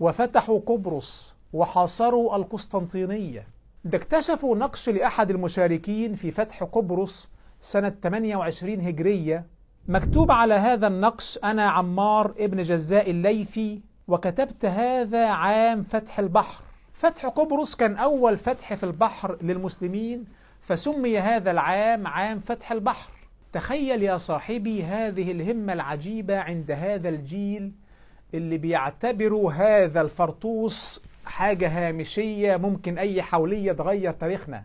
وفتحوا قبرص وحاصروا القسطنطينية. ده اكتشفوا نقش لأحد المشاركين في فتح قبرص سنة 28 هجرية. مكتوب على هذا النقش أنا عمار ابن جزاء الليثي وكتبت هذا عام فتح البحر. فتح قبرص كان أول فتح في البحر للمسلمين فسمي هذا العام عام فتح البحر. تخيل يا صاحبي هذه الهمة العجيبة عند هذا الجيل اللي بيعتبروا هذا الفرطوس حاجة هامشية ممكن أي حولية تغير تاريخنا.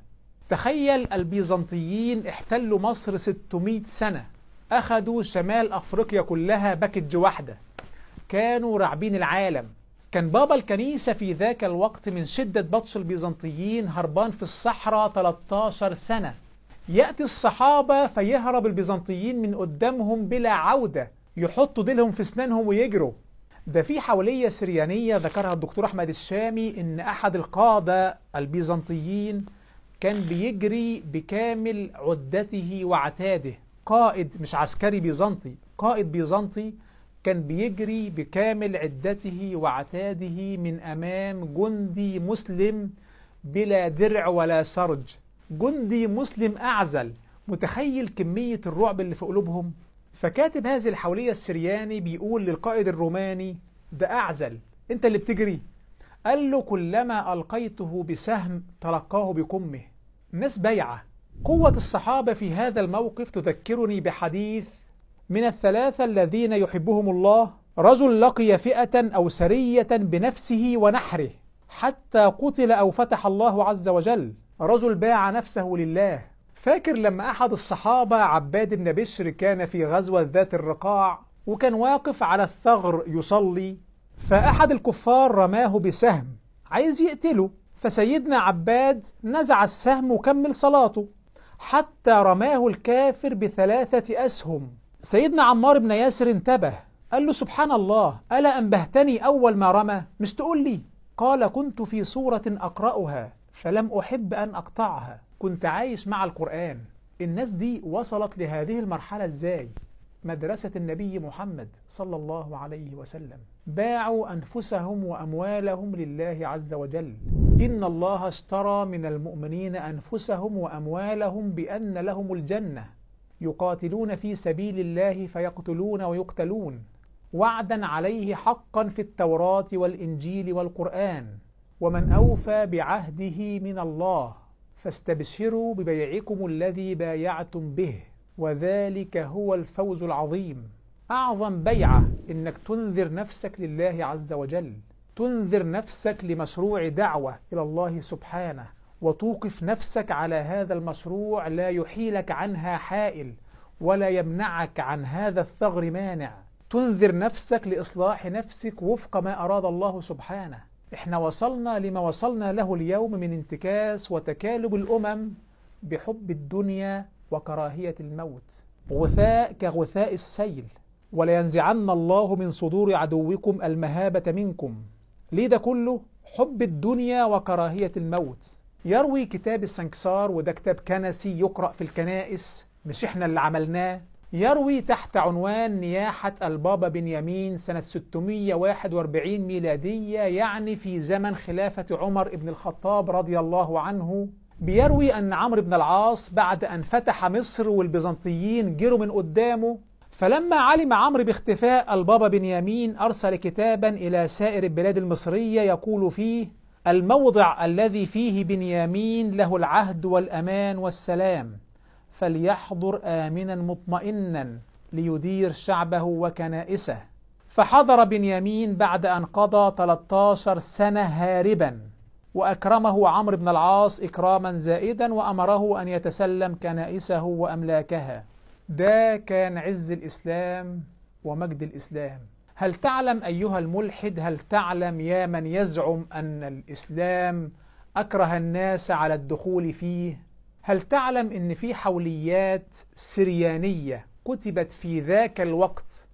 تخيل البيزنطيين احتلوا مصر 600 سنة أخذوا شمال أفريقيا كلها باكج واحدة. كانوا راعبين العالم. كان بابا الكنيسة في ذاك الوقت من شدة بطش البيزنطيين هربان في الصحراء 13 سنة. يأتي الصحابة فيهرب البيزنطيين من قدامهم بلا عودة يحطوا ديلهم في أسنانهم ويجروا. ده في حولية سريانية ذكرها الدكتور أحمد الشامي إن أحد القادة البيزنطيين كان بيجري بكامل عدته وعتاده. قائد مش عسكري بيزنطي قائد بيزنطي كان بيجري بكامل عدته وعتاده من أمام جندي مسلم بلا درع ولا سرج. جندي مسلم أعزل متخيل كمية الرعب اللي في قلوبهم؟ فكاتب هذه الحولية السرياني بيقول للقائد الروماني ده أعزل أنت اللي بتجري. قال له كلما ألقيته بسهم تلقاه بكمه. ناس بيعة قوة الصحابة في هذا الموقف تذكرني بحديث من الثلاثة الذين يحبهم الله رجل لقي فئة أو سرية بنفسه ونحره حتى قتل أو فتح الله عز وجل. رجل باع نفسه لله. فاكر لما أحد الصحابة عباد بن بشر كان في غزوة ذات الرقاع وكان واقف على الثغر يصلي؟ فأحد الكفار رماه بسهم. عايز يقتله. فسيدنا عباد نزع السهم وكمل صلاته. حتى رماه الكافر بثلاثة أسهم. سيدنا عمار بن ياسر انتبه. قال له سبحان الله ألا أنبهتني أول ما رمى؟ مش تقول لي. قال كنت في سورة أقرأها فلم أحب أن أقطعها. كنت عايش مع القرآن الناس دي وصلت لهذه المرحلة إزاي؟ مدرسة النبي محمد صلى الله عليه وسلم. باعوا أنفسهم وأموالهم لله عز وجل. إن الله اشترى من المؤمنين أنفسهم وأموالهم بأن لهم الجنة. يقاتلون في سبيل الله فيقتلون ويقتلون. وعدا عليه حقا في التوراة والإنجيل والقرآن. ومن أوفى بعهده من الله فاستبشروا ببيعكم الذي بايعتم به وذلك هو الفوز العظيم. أعظم بيعة إنك تنذر نفسك لله عز وجل تنذر نفسك لمشروع دعوة إلى الله سبحانه وتوقف نفسك على هذا المشروع لا يحيلك عنها حائل ولا يمنعك عن هذا الثغر مانع. تنذر نفسك لإصلاح نفسك وفق ما أراد الله سبحانه. إحنا وصلنا لما وصلنا له اليوم من انتكاس وتكالب الأمم بحب الدنيا وكراهية الموت غثاء كغثاء السيل ولينزعن الله من صدور عدوكم المهابة منكم ليه ده كله؟ حب الدنيا وكراهية الموت يروي كتاب السنكسار وده كتاب كنسي يقرأ في الكنائس مش إحنا اللي عملناه يروي تحت عنوان نياحة البابا بنيامين سنة 641 ميلادية يعني في زمن خلافة عمر بن الخطاب رضي الله عنه. بيروي أن عمرو بن العاص بعد أن فتح مصر والبيزنطيين جروا من قدامه فلما علم عمرو باختفاء البابا بنيامين أرسل كتابا إلى سائر البلاد المصرية يقول فيه الموضع الذي فيه بنيامين له العهد والأمان والسلام. فليحضر آمنا مطمئنا ليدير شعبه وكنائسه. فحضر بنيامين بعد أن قضى 13 سنة هاربا وأكرمه عمرو بن العاص إكراما زائدا وأمره أن يتسلم كنائسه وأملاكها. ده كان عز الإسلام ومجد الإسلام. هل تعلم أيها الملحد هل تعلم يا من يزعم أن الإسلام أكره الناس على الدخول فيه؟ هل تعلم أن في حوليات سريانية كتبت في ذاك الوقت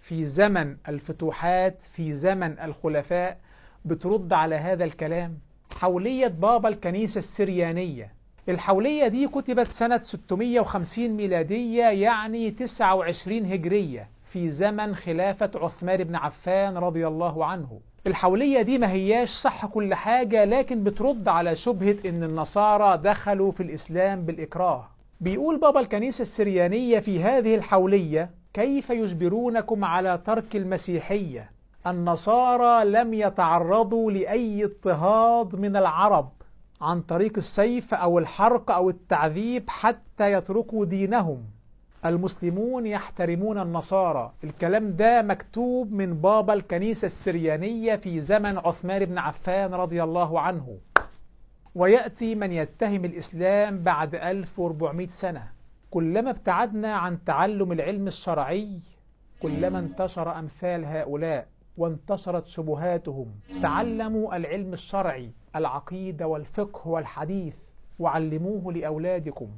في زمن الفتوحات في زمن الخلفاء بترد على هذا الكلام؟ حولية بابا الكنيسة السريانية. الحولية دي كتبت سنة 650 ميلادية يعني 29 هجرية في زمن خلافة عثمان بن عفان رضي الله عنه. الحولية دي ما هياش صح كل حاجة لكن بترد على شبهة إن النصارى دخلوا في الإسلام بالإكراه. بيقول بابا الكنيسة السريانية في هذه الحولية كيف يجبرونكم على ترك المسيحية؟ النصارى لم يتعرضوا لأي اضطهاد من العرب عن طريق السيف أو الحرق أو التعذيب حتى يتركوا دينهم. المسلمون يحترمون النصارى. الكلام ده مكتوب من بابا الكنيسة السريانية في زمن عثمان بن عفان رضي الله عنه. ويأتي من يتهم الإسلام بعد 1400 سنة. كلما ابتعدنا عن تعلم العلم الشرعي كلما انتشر أمثال هؤلاء وانتشرت شبهاتهم تعلموا العلم الشرعي العقيدة والفقه والحديث وعلموه لأولادكم.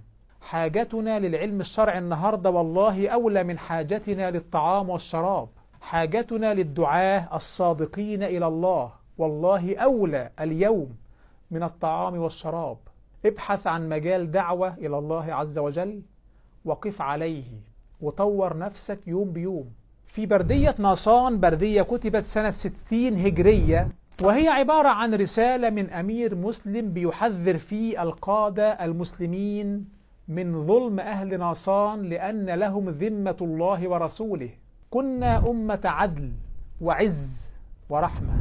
حاجتنا للعلم الشرعي النهارده والله أولى من حاجتنا للطعام والشراب. حاجتنا للدعاة الصادقين إلى الله والله أولى اليوم من الطعام والشراب. ابحث عن مجال دعوة إلى الله عز وجل وقف عليه وطور نفسك يوم بيوم. في بردية ناصان بردية كتبت سنة 60 هجرية وهي عبارة عن رسالة من أمير مسلم بيحذر فيه القادة المسلمين من ظلم أهل ناصان لأن لهم ذمة الله ورسوله. كنا أمة عدل وعز ورحمة.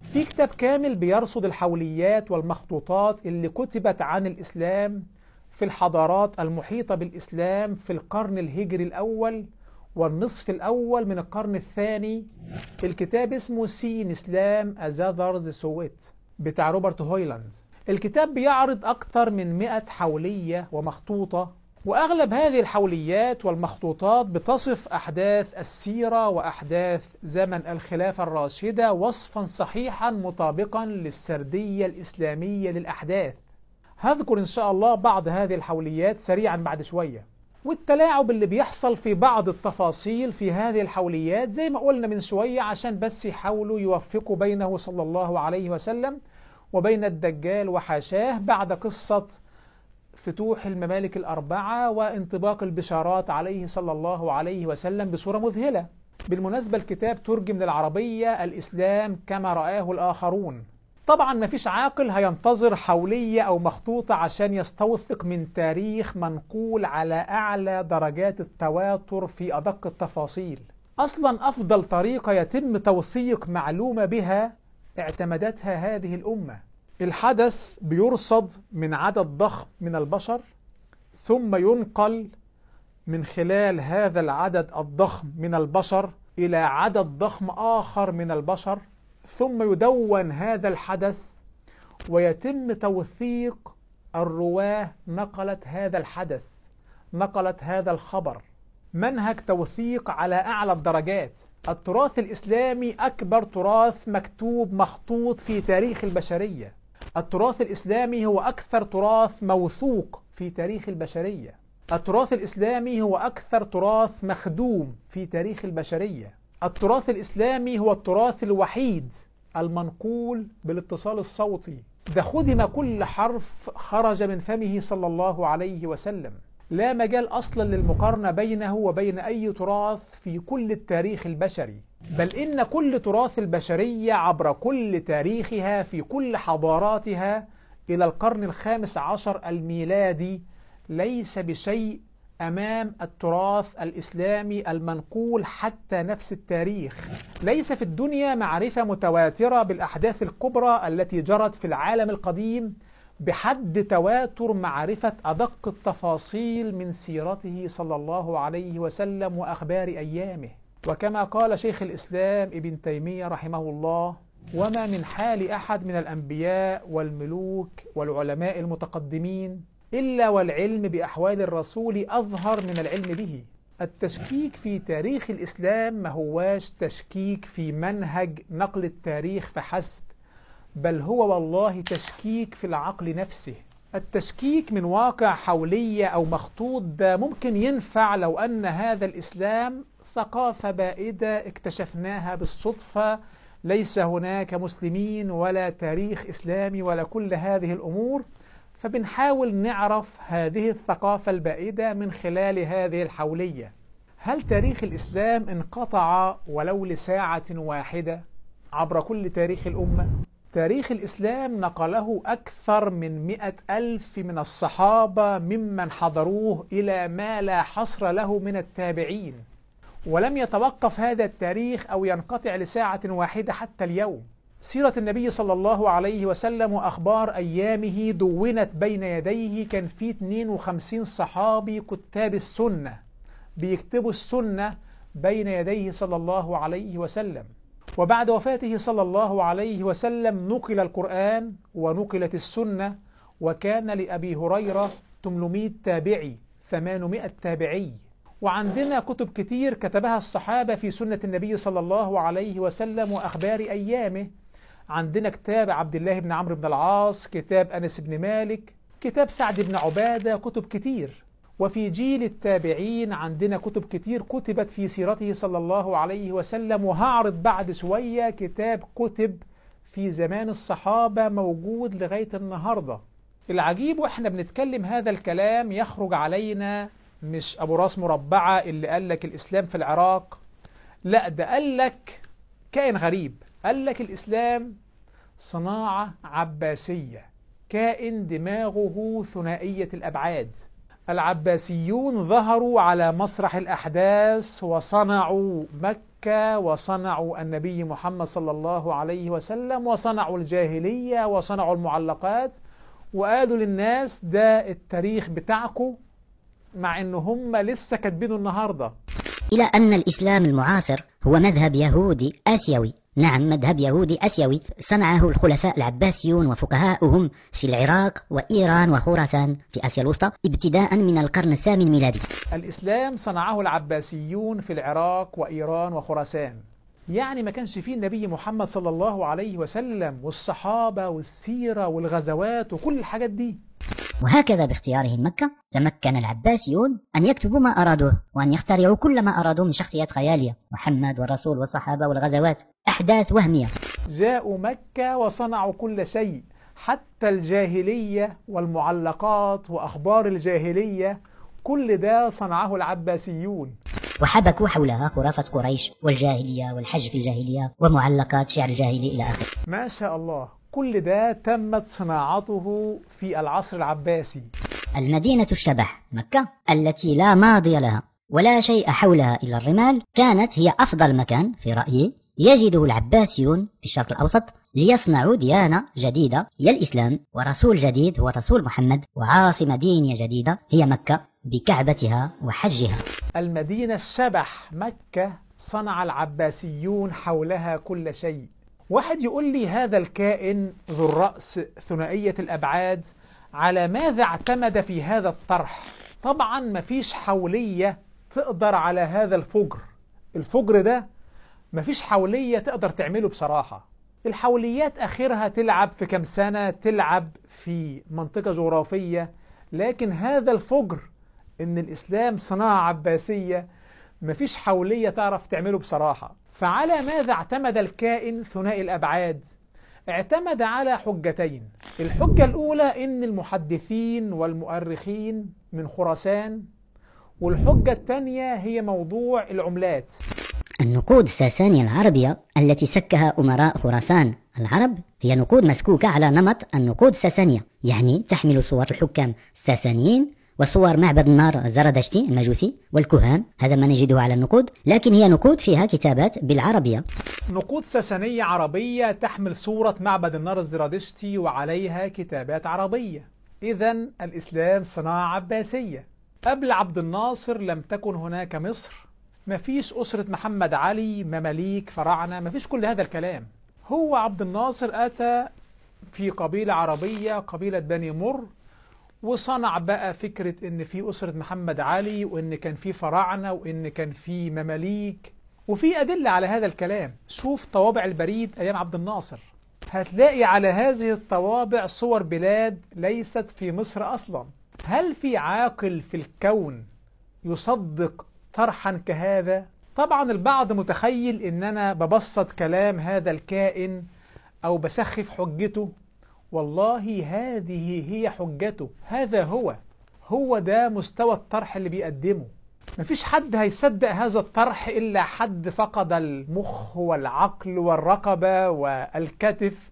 في كتاب كامل بيرصد الحوليات والمخطوطات اللي كتبت عن الإسلام في الحضارات المحيطة بالإسلام في القرن الهجري الأول والنصف الأول من القرن الثاني. الكتاب اسمه سين إسلام أزاذرز سويت بتاع روبرت هويلاند. الكتاب بيعرض أكثر من 100 حولية ومخطوطة وأغلب هذه الحوليات والمخطوطات بتصف أحداث السيرة وأحداث زمن الخلافة الراشدة وصفا صحيحا مطابقا للسردية الإسلامية للأحداث. هذكر إن شاء الله بعض هذه الحوليات سريعا بعد شوية. والتلاعب اللي بيحصل في بعض التفاصيل في هذه الحوليات زي ما قلنا من شوية عشان بس يحاولوا يوفقوا بينه صلى الله عليه وسلم وبين الدجال وحاشاه بعد قصة فتوح الممالك الأربعة وانطباق البشارات عليه صلى الله عليه وسلم بصورة مذهلة. بالمناسبة الكتاب ترجم للعربية الإسلام كما رآه الآخرون. طبعا ما فيش عاقل هينتظر حولية أو مخطوطة عشان يستوثق من تاريخ منقول على أعلى درجات التواتر في أدق التفاصيل. أصلا أفضل طريقة يتم توثيق معلومة بها اعتمدتها هذه الأمة. الحدث بيرصد من عدد ضخم من البشر ثم ينقل من خلال هذا العدد الضخم من البشر إلى عدد ضخم آخر من البشر ثم يدون هذا الحدث ويتم توثيق الرواة نقلت هذا الحدث نقلت هذا الخبر. منهج توثيق على أعلى الدرجات. التراث الإسلامي أكبر تراث مكتوب مخطوط في تاريخ البشرية. التراث الإسلامي هو أكثر تراث موثوق في تاريخ البشرية. التراث الإسلامي هو أكثر تراث مخدوم في تاريخ البشرية. التراث الإسلامي هو التراث الوحيد المنقول بالاتصال الصوتي. ده خدم كل حرف خرج من فمه صلى الله عليه وسلم. لا مجال أصلا للمقارنة بينه وبين أي تراث في كل التاريخ البشري. بل إن كل تراث البشرية عبر كل تاريخها في كل حضاراتها إلى القرن الخامس عشر الميلادي ليس بشيء أمام التراث الإسلامي المنقول حتى نفس التاريخ. ليس في الدنيا معرفة متواترة بالأحداث الكبرى التي جرت في العالم القديم بحد تواتر معرفة أدق التفاصيل من سيرته صلى الله عليه وسلم وأخبار أيامه. وكما قال شيخ الإسلام ابن تيمية رحمه الله وما من حال أحد من الأنبياء والملوك والعلماء المتقدمين إلا والعلم بأحوال الرسول أظهر من العلم به. التشكيك في تاريخ الإسلام ما هواش تشكيك في منهج نقل التاريخ فحسب بل هو والله تشكيك في العقل نفسه. التشكيك من واقع حولية أو مخطوط ده ممكن ينفع لو أن هذا الإسلام ثقافة بائدة اكتشفناها بالصدفة. ليس هناك مسلمين ولا تاريخ إسلامي ولا كل هذه الأمور. فبنحاول نعرف هذه الثقافة البائدة من خلال هذه الحولية. هل تاريخ الإسلام انقطع ولو لساعة واحدة عبر كل تاريخ الأمة؟ تاريخ الإسلام نقله أكثر من مئة ألف من الصحابة ممن حضروه إلى ما لا حصر له من التابعين. ولم يتوقف هذا التاريخ أو ينقطع لساعة واحدة حتى اليوم. سيرة النبي صلى الله عليه وسلم وأخبار أيامه دونت بين يديه. كان في 52 صحابي كتاب السنة بيكتبوا السنة بين يديه صلى الله عليه وسلم. وبعد وفاته صلى الله عليه وسلم نقل القرآن ونقلت السنة وكان لأبي هريرة 800 تابعي 800 تابعي. وعندنا كتب كتير كتبها الصحابة في سنة النبي صلى الله عليه وسلم وأخبار أيامه. عندنا كتاب عبد الله بن عمرو بن العاص كتاب أنس بن مالك كتاب سعد بن عبادة كتب كتير. وفي جيل التابعين عندنا كتب كتير كتبت في سيرته صلى الله عليه وسلم وهعرض بعد شوية كتاب كتب في زمان الصحابة موجود لغاية النهاردة. العجيب وإحنا بنتكلم هذا الكلام يخرج علينا مش أبو راس مربعة اللي قال لك الإسلام في العراق. لا ده قال لك كائن غريب. قال لك الإسلام صناعة عباسية كائن دماغه ثنائية الأبعاد. العباسيون ظهروا على مسرح الأحداث وصنعوا مكة وصنعوا النبي محمد صلى الله عليه وسلم وصنعوا الجاهلية وصنعوا المعلقات. وقالوا للناس ده التاريخ بتاعكم مع إن هم لسه كاتبينه النهارده. إلى أن الإسلام المعاصر هو مذهب يهودي آسيوي. نعم مذهب يهودي آسيوي. صنعه الخلفاء العباسيون وفقهاؤهم في العراق وإيران وخراسان في آسيا الوسطى ابتداء من القرن الثامن ميلادي. الإسلام صنعه العباسيون في العراق وإيران وخراسان. يعني ما كانش فيه النبي محمد صلى الله عليه وسلم والصحابة والسيرة والغزوات وكل الحاجات دي. وهكذا باختيارهم مكة تمكن العباسيون أن يكتبوا ما أرادوه وأن يخترعوا كل ما أرادوه من شخصيات خيالية محمد والرسول والصحابة والغزوات أحداث وهمية. جاءوا مكة وصنعوا كل شيء حتى الجاهلية والمعلقات وأخبار الجاهلية كل ده صنعه العباسيون. وحبكوا حولها خرافة قريش والجاهلية والحج في الجاهلية ومعلقات شعر الجاهلي إلى آخره. ما شاء الله. كل ده تمت صناعته في العصر العباسي. المدينة الشبح مكة التي لا ماضي لها ولا شيء حولها إلا الرمال كانت هي أفضل مكان في رأيي يجده العباسيون في الشرق الأوسط ليصنعوا ديانة جديدة هي الإسلام ورسول جديد هو الرسول محمد وعاصمة دينية جديدة هي مكة بكعبتها وحجها. المدينة الشبح مكة صنع العباسيون حولها كل شيء. واحد يقول لي هذا الكائن ذو الرأس ثنائية الأبعاد على ماذا اعتمد في هذا الطرح؟ طبعا مفيش حولية تقدر على هذا الفجر. الفجر ده مفيش حولية تقدر تعمله بصراحة. الحوليات آخرها تلعب في كم سنة؟ تلعب في منطقة جغرافية. لكن هذا الفجر إن الإسلام صناعة عباسية مفيش حولية تعرف تعمله بصراحة. فعلى ماذا اعتمد الكائن ثنائي الأبعاد؟ اعتمد على حجتين. الحجة الأولى إن المحدثين والمؤرخين من خراسان والحجة الثانية هي موضوع العملات. النقود الساسانية العربية التي سكها أمراء خراسان. العرب هي نقود مسكوكة على نمط النقود الساسانية يعني تحمل صور الحكام الساسانيين وصور معبد النار الزردشتي المجوسي والكهان هذا ما نجده على النقود لكن هي نقود فيها كتابات بالعربية. نقود ساسانية عربية تحمل صورة معبد النار الزرادشتي وعليها كتابات عربية. إذا الإسلام صناعة عباسية. قبل عبد الناصر لم تكن هناك مصر. مفيش أسرة محمد علي مماليك فراعنة مفيش كل هذا الكلام. هو عبد الناصر أتى في قبيلة عربية قبيلة بني مر وصنع بقى فكرة إن في أسرة محمد علي وإن كان في فراعنة وإن كان في مماليك. وفي أدلة على هذا الكلام. شوف طوابع البريد أيام عبد الناصر. هتلاقي على هذه الطوابع صور بلاد ليست في مصر أصلا. هل في عاقل في الكون يصدق طرحا كهذا؟ طبعا البعض متخيل إن أنا ببسط كلام هذا الكائن أو بسخف حجته. والله هذه هي حجته. هذا هو. هو ده مستوى الطرح اللي بيقدمه. مفيش حد هيصدق هذا الطرح إلا حد فقد المخ والعقل والرقبة والكتف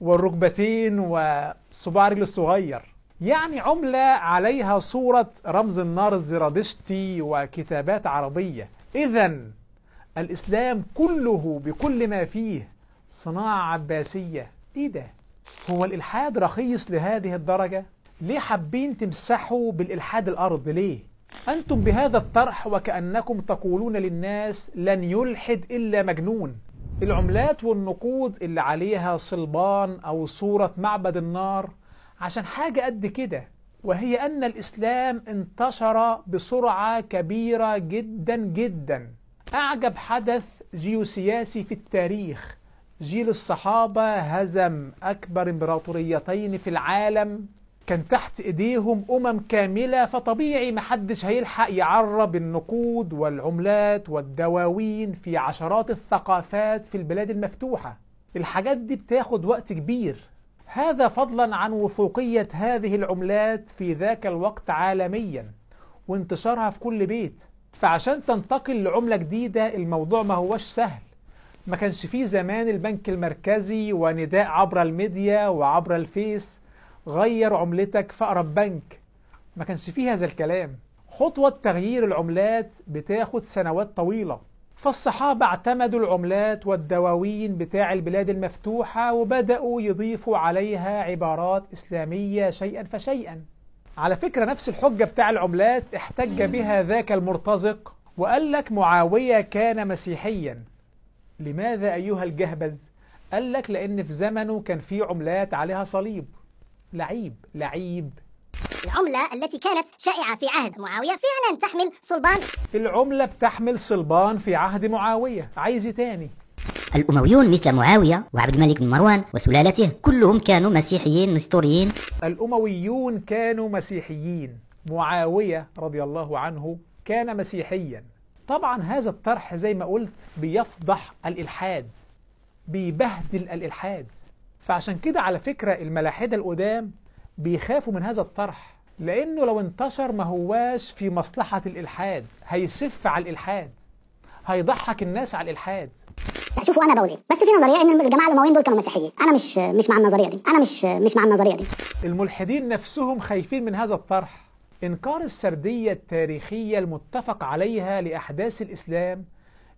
والركبتين وصباع رجل الصغير. يعني عملة عليها صورة رمز النار الزرادشتي وكتابات عربية. إذا الإسلام كله بكل ما فيه صناعة عباسية. إيه ده؟ هو الإلحاد رخيص لهذه الدرجة؟ ليه حابين تمسحوا بالإلحاد الأرض ليه؟ أنتم بهذا الطرح وكأنكم تقولون للناس لن يلحد إلا مجنون العملات والنقود اللي عليها صلبان أو صورة معبد النار عشان حاجة قد كده وهي أن الإسلام انتشر بسرعة كبيرة جدا جدا أعجب حدث جيوسياسي في التاريخ جيل الصحابة هزم أكبر إمبراطوريتين في العالم كان تحت إيديهم أمم كاملة فطبيعي محدش هيلحق يعرب النقود والعملات والدواوين في عشرات الثقافات في البلاد المفتوحة. الحاجات دي بتاخد وقت كبير. هذا فضلا عن وثوقية هذه العملات في ذاك الوقت عالميا وانتشارها في كل بيت. فعشان تنتقل لعملة جديدة الموضوع ما هوش سهل. ما كانش فيه زمان البنك المركزي ونداء عبر الميديا وعبر الفيس. غير عملتك في أقرب بنك. ما كانش فيه هذا الكلام. خطوة تغيير العملات بتاخد سنوات طويلة. فالصحابة اعتمدوا العملات والدواوين بتاع البلاد المفتوحة وبدأوا يضيفوا عليها عبارات إسلامية شيئا فشيئا. على فكرة نفس الحجة بتاع العملات احتج بها ذاك المرتزق وقال لك معاوية كان مسيحيا. لماذا أيها الجهبذ؟ قال لك لأن في زمنه كان في عملات عليها صليب. لعيب لعيب. العملة التي كانت شائعة في عهد معاوية فعلا تحمل صلبان. العملة بتحمل صلبان في عهد معاوية. عايز تاني. الأمويون مثل معاوية وعبد الملك بن مروان وسلالته كلهم كانوا مسيحيين نسطوريين الأمويون كانوا مسيحيين. معاوية رضي الله عنه كان مسيحيا. طبعا هذا الطرح زي ما قلت بيفضح الإلحاد بيبهدل الإلحاد. فعشان كده على فكرة الملاحدة القدام بيخافوا من هذا الطرح لأنه لو انتشر ما هواش في مصلحة الإلحاد هيسف على الإلحاد هيضحك الناس على الإلحاد. شوفوا أنا بقول إيه. بس في نظرية إن الجماعة الامويين دول كانوا مسيحيين. أنا مش مش مع النظرية دي. أنا مش مش مع النظرية دي. الملحدين نفسهم خايفين من هذا الطرح. إنكار السردية التاريخية المتفق عليها لأحداث الإسلام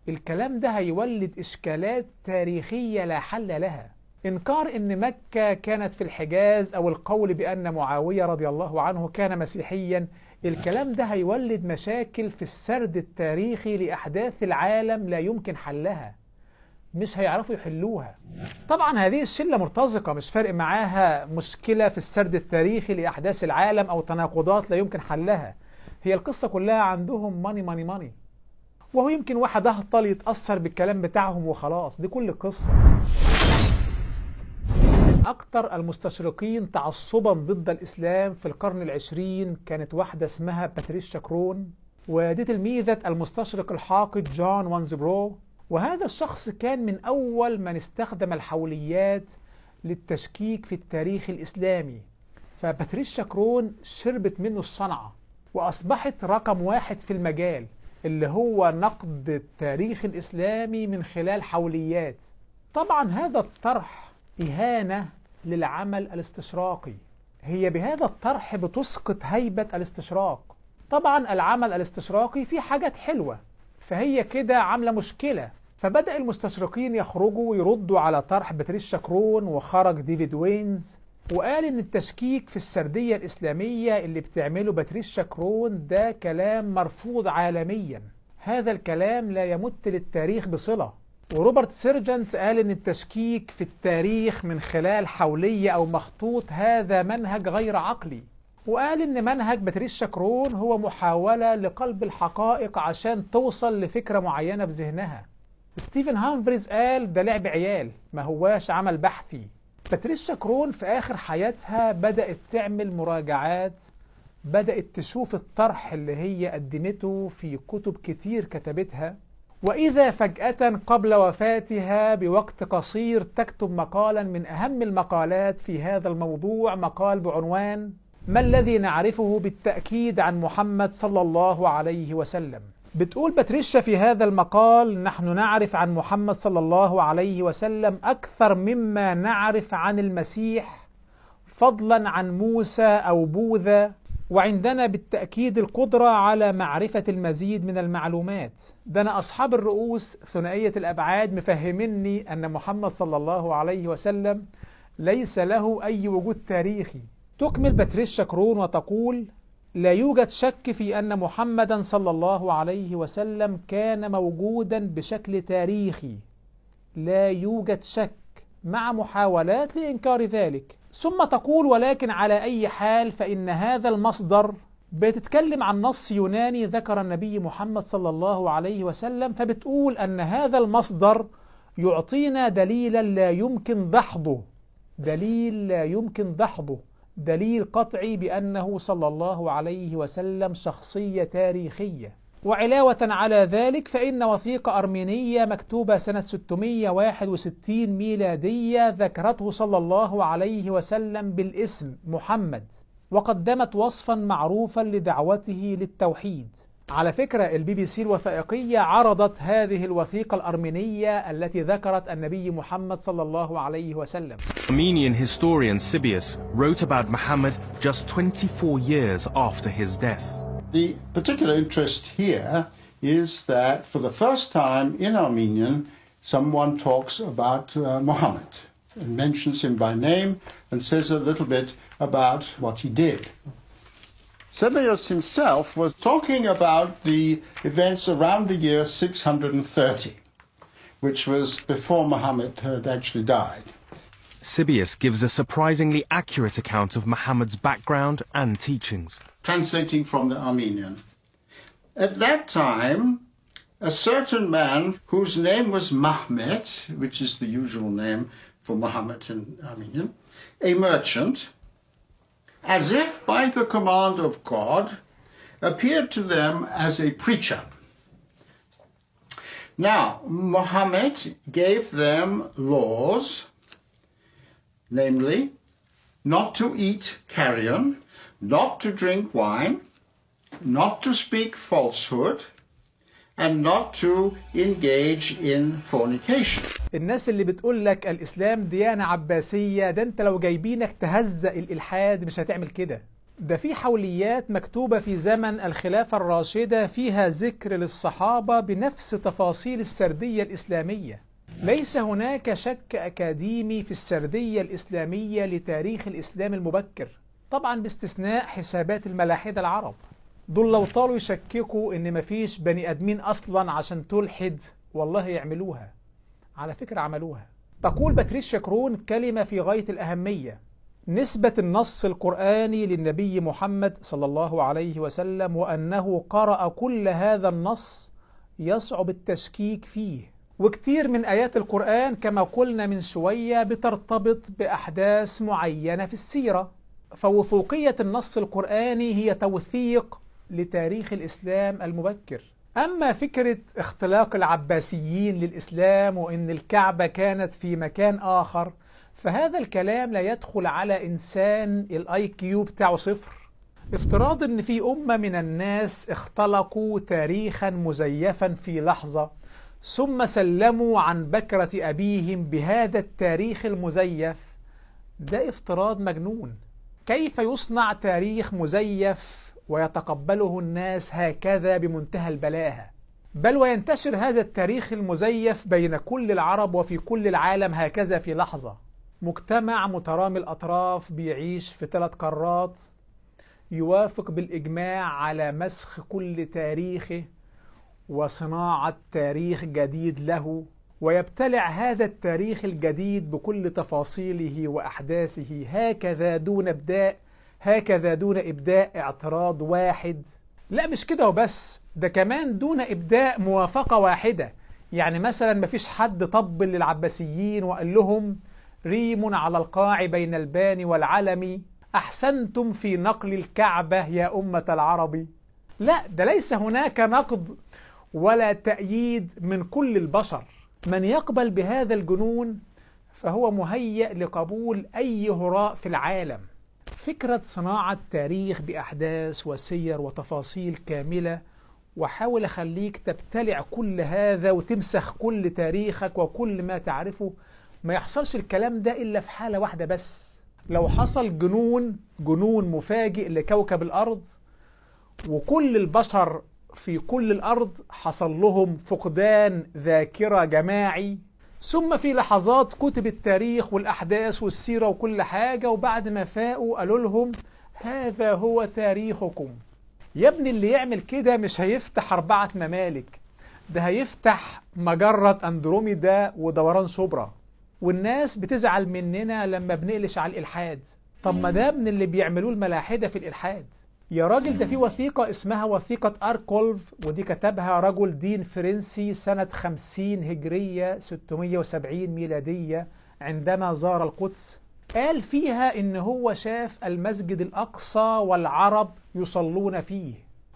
الكلام ده هيولد إشكالات تاريخية لا حل لها. إنكار إن مكة كانت في الحجاز أو القول بأن معاوية رضي الله عنه كان مسيحيا الكلام ده هيولد مشاكل في السرد التاريخي لأحداث العالم لا يمكن حلها. مش هيعرفوا يحلوها. طبعا هذه الشلة مرتزقة مش فارق معاها مشكلة في السرد التاريخي لأحداث العالم أو تناقضات لا يمكن حلها. هي القصة كلها عندهم ماني ماني ماني وهو يمكن واحد أهطل يتأثر بالكلام بتاعهم وخلاص. دي كل القصة من أكتر المستشرقين تعصبا ضد الإسلام في القرن العشرين كانت واحدة اسمها باتريشا كرون. ودي تلميذة المستشرق الحاقد جون وانزبرو. وهذا الشخص كان من أول من استخدم الحوليات للتشكيك في التاريخ الإسلامي. فباتريشا كرون شربت منه الصنعة وأصبحت رقم واحد في المجال اللي هو نقد التاريخ الإسلامي من خلال حوليات. طبعا هذا الطرح إهانة للعمل الاستشراقي. هي بهذا الطرح بتسقط هيبة الاستشراق. طبعا العمل الاستشراقي فيه حاجات حلوة فهي كده عاملة مشكلة. فبدأ المستشرقين يخرجوا ويردوا على طرح باتريشا كرون وخرج ديفيد وينز وقال إن التشكيك في السردية الإسلامية اللي بتعمله باتريشا كرون ده كلام مرفوض عالميا. هذا الكلام لا يمت للتاريخ بصلة. وروبرت سيرجنت قال إن التشكيك في التاريخ من خلال حولية أو مخطوط هذا منهج غير عقلي. وقال إن منهج باتريشا كرون هو محاولة لقلب الحقائق عشان توصل لفكرة معينة في ذهنها. ستيفن هامفريز قال ده لعب عيال ما هواش عمل بحثي. باتريشا كرون في آخر حياتها بدأت تعمل مراجعات بدأت تشوف الطرح اللي هي قدمته في كتب كتير كتبتها. وإذا فجأة قبل وفاتها بوقت قصير تكتب مقالا من أهم المقالات في هذا الموضوع مقال بعنوان ما الذي نعرفه بالتأكيد عن محمد صلى الله عليه وسلم؟ بتقول باتريشا في هذا المقال نحن نعرف عن محمد صلى الله عليه وسلم أكثر مما نعرف عن المسيح فضلا عن موسى أو بوذا وعندنا بالتأكيد القدرة على معرفة المزيد من المعلومات. ده أنا أصحاب الرؤوس ثنائية الأبعاد مفهمني أن محمد صلى الله عليه وسلم ليس له أي وجود تاريخي. تكمل باتريشا كرون وتقول لا يوجد شك في أن محمدا صلى الله عليه وسلم كان موجودا بشكل تاريخي. لا يوجد شك مع محاولات لإنكار ذلك. ثم تقول ولكن على أي حال فإن هذا المصدر بتتكلم عن نص يوناني ذكر النبي محمد صلى الله عليه وسلم فبتقول أن هذا المصدر يعطينا دليلا لا يمكن دحضه. دليل لا يمكن دحضه. دليل قطعي بأنه صلى الله عليه وسلم شخصية تاريخية. وعلاوة على ذلك فإن وثيقة أرمينية مكتوبة سنة 661 ميلادية ذكرته صلى الله عليه وسلم بالاسم محمد وقدمت وصفا معروفا لدعوته للتوحيد. على فكرة البي بي سي الوثائقية عرضت هذه الوثيقة الأرمينية التي ذكرت النبي محمد صلى الله عليه وسلم Armenian historian Sebeos wrote about Muhammad just 24 years after his death. The particular interest here is that for the first time in Armenian, someone talks about uh, Muhammad and mentions him by name and says a little bit about what he did. Sebeos himself was talking about the events around the year 630, which was before Muhammad had actually died. Sibius gives a surprisingly accurate account of Muhammad's background and teachings. Translating from the Armenian. At that time, a certain man whose name was Mahmed, which is the usual name for Muhammad in Armenian, a merchant, as if by the command of God, appeared to them as a preacher. Now, Muhammad gave them laws, namely, not to eat carrion, not to drink wine, not to speak falsehood, and not to engage in fornication. الناس اللي بتقول لك الإسلام ديانة عباسية ده أنت لو جايبينك تهزأ الإلحاد مش هتعمل كده. ده في حوليات مكتوبة في زمن الخلافة الراشدة فيها ذكر للصحابة بنفس تفاصيل السردية الإسلامية. ليس هناك شك أكاديمي في السردية الإسلامية لتاريخ الإسلام المبكر طبعا باستثناء حسابات الملاحدة العرب. دول لو طالوا يشككوا إن مفيش بني آدمين أصلا عشان تلحد والله يعملوها. على فكرة عملوها. تقول باتريشيا كرون كلمة في غاية الأهمية. نسبة النص القرآني للنبي محمد صلى الله عليه وسلم وأنه قرأ كل هذا النص يصعب التشكيك فيه. وكتير من آيات القرآن كما قلنا من شوية بترتبط بأحداث معينة في السيرة. فوثوقية النص القرآني هي توثيق لتاريخ الإسلام المبكر. أما فكرة اختلاق العباسيين للإسلام وإن الكعبة كانت في مكان آخر فهذا الكلام لا يدخل على إنسان الآي كيو بتاعه صفر. افتراض إن في أمة من الناس اختلقوا تاريخا مزيفا في لحظة ثم سلموا عن بكرة أبيهم بهذا التاريخ المزيف ده افتراض مجنون. كيف يصنع تاريخ مزيف ويتقبله الناس هكذا بمنتهى البلاهه بل وينتشر هذا التاريخ المزيف بين كل العرب وفي كل العالم هكذا في لحظة. مجتمع مترامي الأطراف بيعيش في ثلاث قارات. يوافق بالإجماع على مسخ كل تاريخه وصناعة تاريخ جديد له ويبتلع هذا التاريخ الجديد بكل تفاصيله وأحداثه هكذا دون إبداء هكذا دون إبداء اعتراض واحد. لا مش كده وبس ده كمان دون إبداء موافقة واحدة. يعني مثلا مفيش حد طبل للعباسيين وقال لهم ريم على القاع بين البان والعلم أحسنتم في نقل الكعبة يا أمة العرب. لا ده ليس هناك نقد ولا تأييد من كل البشر. من يقبل بهذا الجنون فهو مهيأ لقبول أي هراء في العالم. فكرة صناعة تاريخ بأحداث وسير وتفاصيل كاملة وحاول أخليك تبتلع كل هذا وتمسخ كل تاريخك وكل ما تعرفه. ما يحصلش الكلام ده إلا في حالة واحدة بس. لو حصل جنون جنون مفاجئ لكوكب الأرض وكل البشر في كل الأرض حصل لهم فقدان ذاكرة جماعي ثم في لحظات كتب التاريخ والأحداث والسيرة وكل حاجة وبعد ما فاقوا قالوا لهم هذا هو تاريخكم. يا ابني اللي يعمل كده مش هيفتح أربعة ممالك ده هيفتح مجرة أندروميدا ودوران سوبرا والناس بتزعل مننا لما بنقلش على الإلحاد. طب ما ده من اللي بيعملوه الملاحدة في الإلحاد. يا راجل ده في وثيقة اسمها وثيقة أركولف ودي كتبها رجل دين فرنسي سنة 50 هجرية 670 ميلادية عندما زار القدس. قال فيها إن هو شاف المسجد الأقصى والعرب يصلون فيه.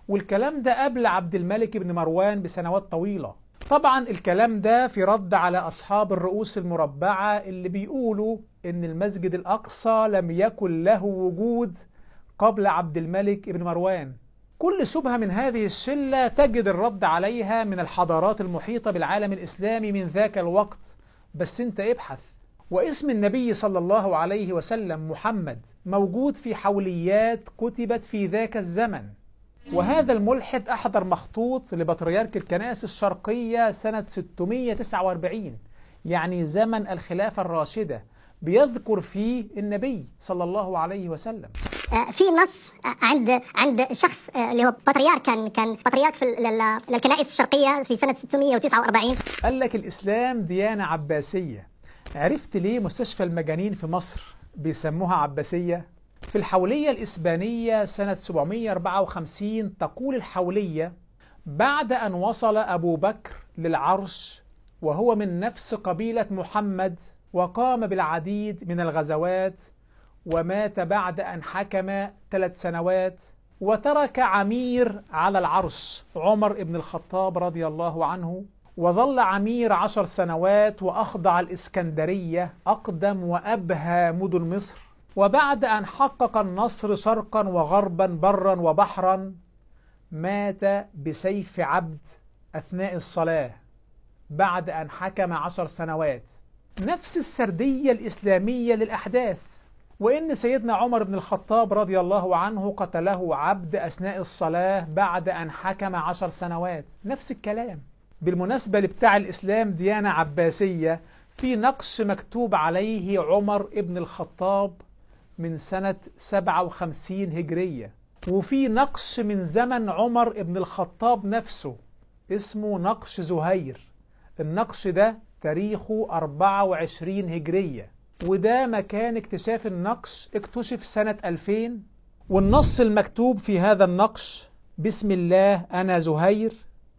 والكلام ده قبل عبد الملك بن مروان بسنوات طويلة. طبعا الكلام ده في رد على أصحاب الرؤوس المربعة اللي بيقولوا إن المسجد الأقصى لم يكن له وجود قبل عبد الملك بن مروان. كل شبهة من هذه الشلة تجد الرد عليها من الحضارات المحيطة بالعالم الإسلامي من ذاك الوقت. بس انت ابحث. واسم النبي صلى الله عليه وسلم محمد موجود في حوليات كتبت في ذاك الزمن. وهذا الملحد أحضر مخطوط لبطريرك الكنائس الشرقية سنة 649 يعني زمن الخلافة الراشدة. بيذكر فيه النبي صلى الله عليه وسلم. آه، في نص آه، عند عند شخص آه، اللي هو بطريرك كان كان بطريرك في ال- لل- للكنائس الشرقية في سنة 649 قال لك الإسلام ديانة عباسية. عرفت ليه مستشفى المجانين في مصر بيسموها عباسية؟ في الحولية الإسبانية سنة 754 تقول الحولية بعد أن وصل أبو بكر للعرش وهو من نفس قبيلة محمد وقام بالعديد من الغزوات ومات بعد أن حكم ثلاث سنوات وترك عمير على العرش عمر بن الخطاب رضي الله عنه وظل عمير عشر سنوات وأخضع الإسكندرية أقدم وأبهى مدن مصر. وبعد أن حقق النصر شرقا وغربا برا وبحرا مات بسيف عبد أثناء الصلاة بعد أن حكم عشر سنوات. نفس السردية الإسلامية للأحداث. وإن سيدنا عمر بن الخطاب رضي الله عنه قتله عبد أثناء الصلاة بعد أن حكم عشر سنوات. نفس الكلام. بالمناسبة لبتاع الإسلام ديانة عباسية في نقش مكتوب عليه عمر بن الخطاب من سنة 57 هجرية. وفي نقش من زمن عمر بن الخطاب نفسه اسمه نقش زهير. النقش ده تاريخه 24 هجرية وده مكان اكتشاف النقش اكتشف سنة 2000 والنص المكتوب في هذا النقش بسم الله أنا زهير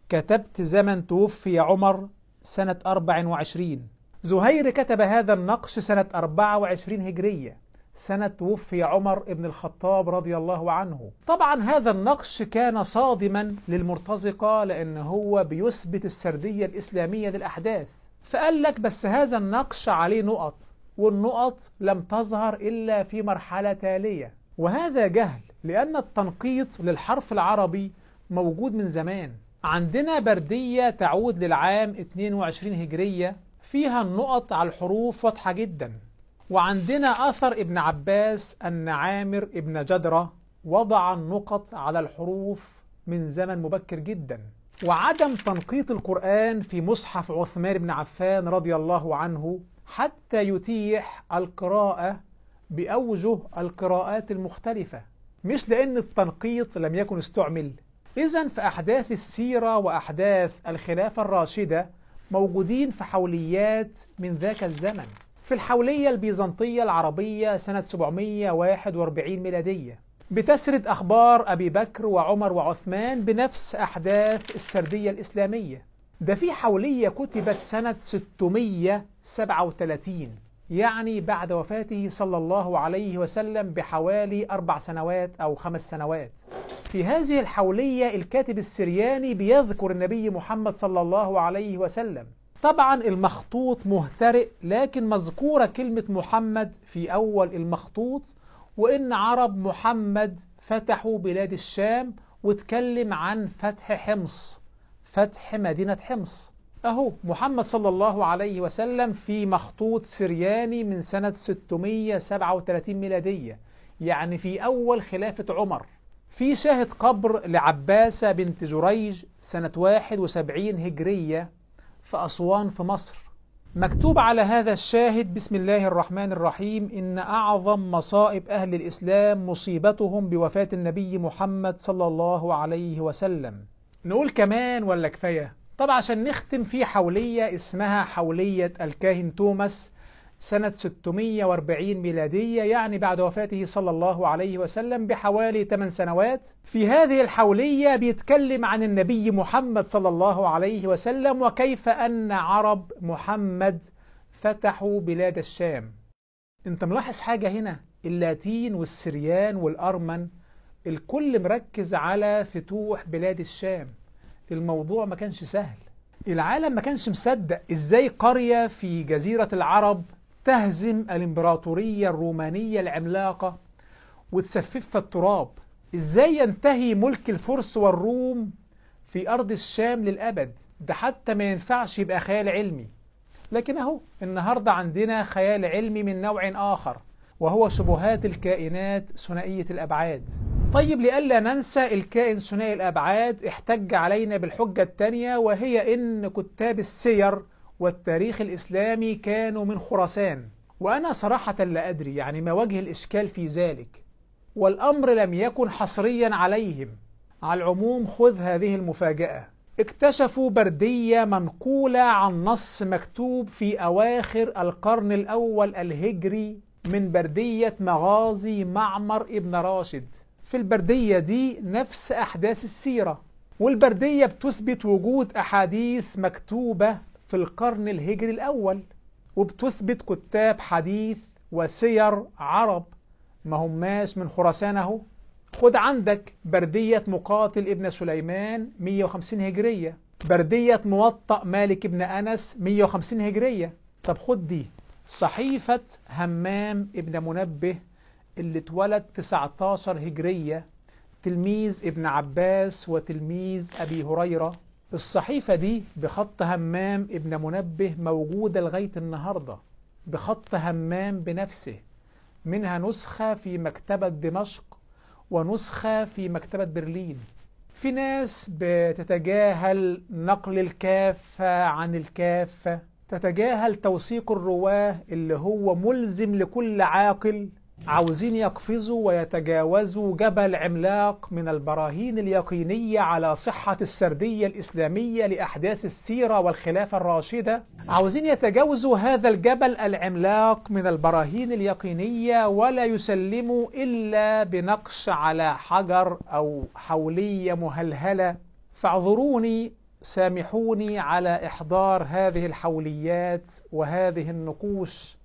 كتبت زمن توفي عمر سنة 24 زهير كتب هذا النقش سنة 24 هجرية سنة توفي عمر بن الخطاب رضي الله عنه. طبعا هذا النقش كان صادما للمرتزقة لأن هو بيثبت السردية الإسلامية للأحداث. فقال لك بس هذا النقش عليه نقط والنقط لم تظهر إلا في مرحلة تالية. وهذا جهل لأن التنقيط للحرف العربي موجود من زمان. عندنا بردية تعود للعام 22 هجرية فيها النقط على الحروف واضحة جدا. وعندنا أثر ابن عباس أن عامر ابن جدرة وضع النقط على الحروف من زمن مبكر جدا. وعدم تنقيط القرآن في مصحف عثمان بن عفان رضي الله عنه حتى يتيح القراءة بأوجه القراءات المختلفة مش لأن التنقيط لم يكن استعمل. إذا في أحداث السيرة وأحداث الخلافة الراشدة موجودين في حوليات من ذاك الزمن. في الحولية البيزنطية العربية سنة 741 ميلادية. بتسرد أخبار أبي بكر وعمر وعثمان بنفس أحداث السردية الإسلامية. ده في حولية كتبت سنة 637 يعني بعد وفاته صلى الله عليه وسلم بحوالي أربع سنوات أو خمس سنوات. في هذه الحولية الكاتب السرياني بيذكر النبي محمد صلى الله عليه وسلم. طبعا المخطوط مهترئ لكن مذكورة كلمة محمد في أول المخطوط وإن عرب محمد فتحوا بلاد الشام واتكلم عن فتح حمص فتح مدينة حمص. أهو محمد صلى الله عليه وسلم في مخطوط سرياني من سنة 637 ميلادية يعني في أول خلافة عمر. في شاهد قبر لعباسة بنت جريج سنة 71 هجرية في أسوان في مصر. مكتوب على هذا الشاهد بسم الله الرحمن الرحيم إن أعظم مصائب أهل الإسلام مصيبتهم بوفاة النبي محمد صلى الله عليه وسلم. نقول كمان ولا كفاية؟ طب عشان نختم في حولية اسمها حولية الكاهن توماس سنة 640 ميلادية يعني بعد وفاته صلى الله عليه وسلم بحوالي 8 سنوات. في هذه الحولية بيتكلم عن النبي محمد صلى الله عليه وسلم وكيف أن عرب محمد فتحوا بلاد الشام. أنت ملاحظ حاجة هنا؟ اللاتين والسريان والأرمن الكل مركز على فتوح بلاد الشام. الموضوع ما كانش سهل. العالم ما كانش مصدق إزاي قرية في جزيرة العرب تهزم الإمبراطورية الرومانية العملاقة وتسففها التراب. إزاي ينتهي ملك الفرس والروم في أرض الشام للأبد؟ ده حتى ما ينفعش يبقى خيال علمي. لكن أهو النهاردة عندنا خيال علمي من نوع آخر وهو شبهات الكائنات ثنائية الأبعاد. طيب لئلا ننسى الكائن ثنائي الأبعاد احتج علينا بالحجة الثانية وهي إن كتاب السير والتاريخ الإسلامي كانوا من خراسان وأنا صراحة لا أدري يعني ما وجه الإشكال في ذلك. والأمر لم يكن حصريا عليهم. على العموم خذ هذه المفاجأة. اكتشفوا بردية منقولة عن نص مكتوب في أواخر القرن الأول الهجري من بردية مغازي معمر ابن راشد. في البردية دي نفس أحداث السيرة. والبردية بتثبت وجود أحاديث مكتوبة في القرن الهجري الأول وبتثبت كتاب حديث وسير عرب ما هماش من خراسان أهو. خد عندك بردية مقاتل ابن سليمان 150 هجرية بردية موطأ مالك ابن أنس 150 هجرية. طب خد دي صحيفة همام ابن منبه اللي اتولد 19 هجرية تلميذ ابن عباس وتلميذ أبي هريرة. الصحيفة دي بخط همام ابن منبه موجودة لغاية النهاردة. بخط همام بنفسه. منها نسخة في مكتبة دمشق ونسخة في مكتبة برلين. في ناس بتتجاهل نقل الكافة عن الكافة. تتجاهل توثيق الرواة اللي هو ملزم لكل عاقل عاوزين يقفزوا ويتجاوزوا جبل عملاق من البراهين اليقينية على صحة السردية الإسلامية لأحداث السيرة والخلافة الراشدة. عاوزين يتجاوزوا هذا الجبل العملاق من البراهين اليقينية ولا يسلموا إلا بنقش على حجر أو حولية مهلهلة. فاعذروني سامحوني على إحضار هذه الحوليات وهذه النقوش.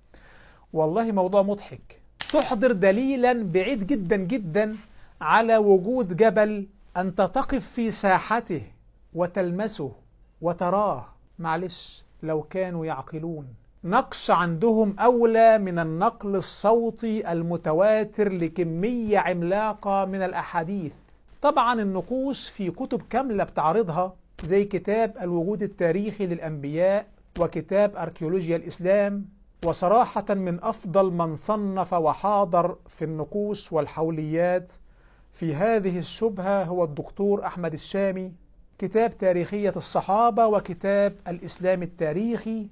والله موضوع مضحك. تحضر دليلا بعيد جدا جدا على وجود جبل أنت تقف في ساحته وتلمسه وتراه. معلش لو كانوا يعقلون. نقش عندهم أولى من النقل الصوتي المتواتر لكمية عملاقة من الأحاديث. طبعا النقوش في كتب كاملة بتعرضها زي كتاب الوجود التاريخي للأنبياء وكتاب أركيولوجيا الإسلام. وصراحة من أفضل من صنف وحاضر في النقوش والحوليات في هذه الشبهة هو الدكتور أحمد الشامي كتاب تاريخية الصحابة وكتاب الإسلام التاريخي.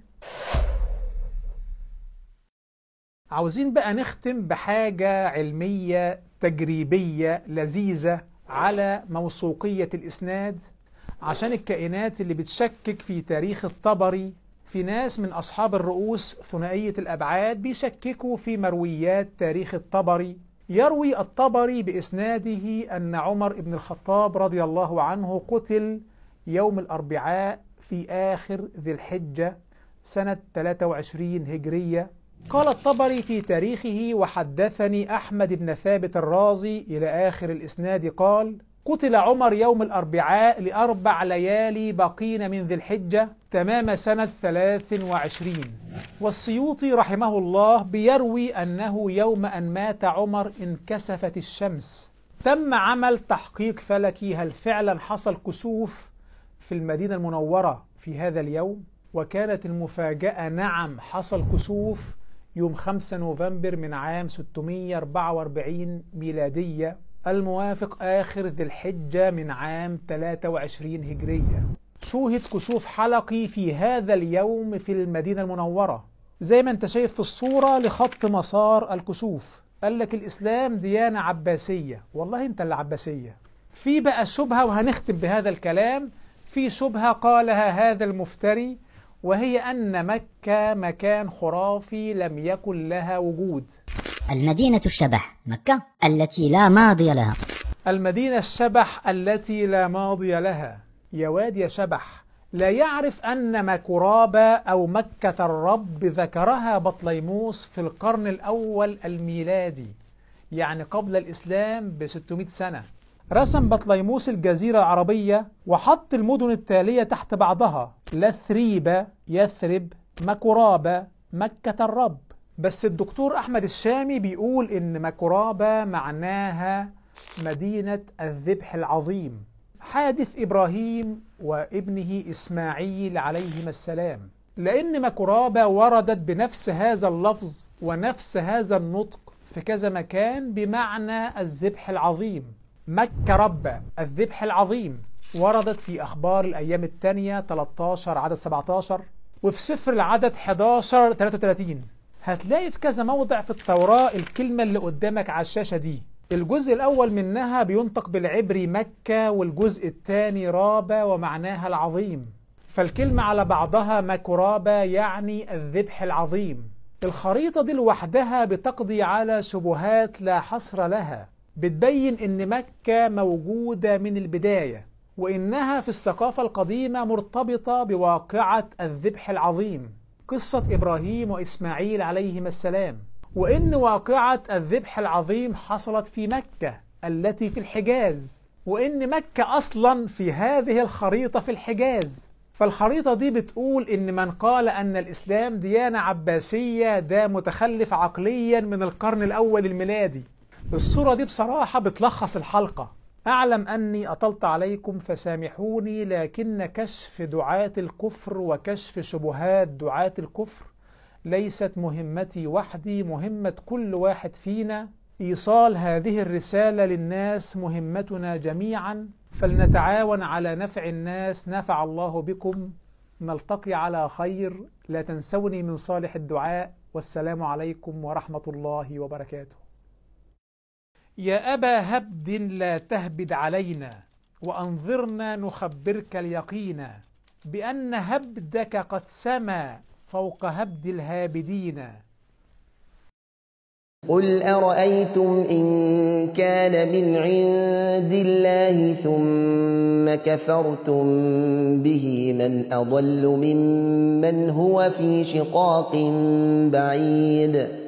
عاوزين بقى نختم بحاجة علمية تجريبية لذيذة على موثوقية الإسناد عشان الكائنات اللي بتشكك في تاريخ الطبري في ناس من أصحاب الرؤوس ثنائية الأبعاد بيشككوا في مرويات تاريخ الطبري. يروي الطبري بإسناده أن عمر بن الخطاب رضي الله عنه قتل يوم الأربعاء في آخر ذي الحجة سنة 23 هجرية. قال الطبري في تاريخه وحدثني أحمد بن ثابت الرازي إلى آخر الإسناد قال قتل عمر يوم الأربعاء لأربع ليالي بقين من ذي الحجة تمام سنة 23 والسيوطي رحمه الله بيروي أنه يوم أن مات عمر انكسفت الشمس. تم عمل تحقيق فلكي هل فعلا حصل كسوف في المدينة المنورة في هذا اليوم؟ وكانت المفاجأة نعم حصل كسوف يوم 5 نوفمبر من عام 644 ميلادية. الموافق آخر ذي الحجة من عام 23 هجرية. شوهد كسوف حلقي في هذا اليوم في المدينة المنورة؟ زي ما انت شايف في الصورة لخط مسار الكسوف. قال لك الإسلام ديانة عباسية. والله انت اللي عباسية. في بقى شبهة وهنختم بهذا الكلام. في شبهة قالها هذا المفتري وهي أن مكة مكان خرافي لم يكن لها وجود. المدينة الشبح مكة التي لا ماضي لها. المدينة الشبح التي لا ماضي لها. يا واد يا شبح لا يعرف أن مكرابة أو مكة الرب ذكرها بطليموس في القرن الأول الميلادي يعني قبل الإسلام ب 600 سنة. رسم بطليموس الجزيرة العربية وحط المدن التالية تحت بعضها. لثريبة يثرب مكرابة مكة الرب. بس الدكتور أحمد الشامي بيقول إن مكرابة معناها مدينة الذبح العظيم. حادث إبراهيم وابنه إسماعيل عليهما السلام. لأن مكرابة وردت بنفس هذا اللفظ ونفس هذا النطق في كذا مكان بمعنى الذبح العظيم. مكة رب الذبح العظيم. وردت في أخبار الأيام الثانية 13 عدد 17 وفي سفر العدد 11 33 هتلاقي في كذا موضع في التوراة الكلمة اللي قدامك على الشاشة دي. الجزء الأول منها بينطق بالعبري مكة والجزء الثاني رابة ومعناها العظيم. فالكلمة على بعضها مكرابة يعني الذبح العظيم. الخريطة دي لوحدها بتقضي على شبهات لا حصر لها. بتبين إن مكة موجودة من البداية وإنها في الثقافة القديمة مرتبطة بواقعة الذبح العظيم. قصة إبراهيم وإسماعيل عليهما السلام. وإن واقعة الذبح العظيم حصلت في مكة التي في الحجاز. وإن مكة أصلا في هذه الخريطة في الحجاز. فالخريطة دي بتقول إن من قال أن الإسلام ديانة عباسية ده متخلف عقليا من القرن الأول الميلادي. الصورة دي بصراحة بتلخص الحلقة. أعلم أني أطلت عليكم فسامحوني لكن كشف دعاة الكفر وكشف شبهات دعاة الكفر ليست مهمتي وحدي مهمة كل واحد فينا. إيصال هذه الرسالة للناس مهمتنا جميعا. فلنتعاون على نفع الناس نفع الله بكم. نلتقي على خير. لا تنسوني من صالح الدعاء. والسلام عليكم ورحمة الله وبركاته. يا أبا هبد لا تهبد علينا وأنظرنا نخبرك اليقين بأن هبدك قد سما فوق هبد الهابدين. قل أرأيتم إن كان من عند الله ثم كفرتم به من أضل ممن هو في شقاق بعيد.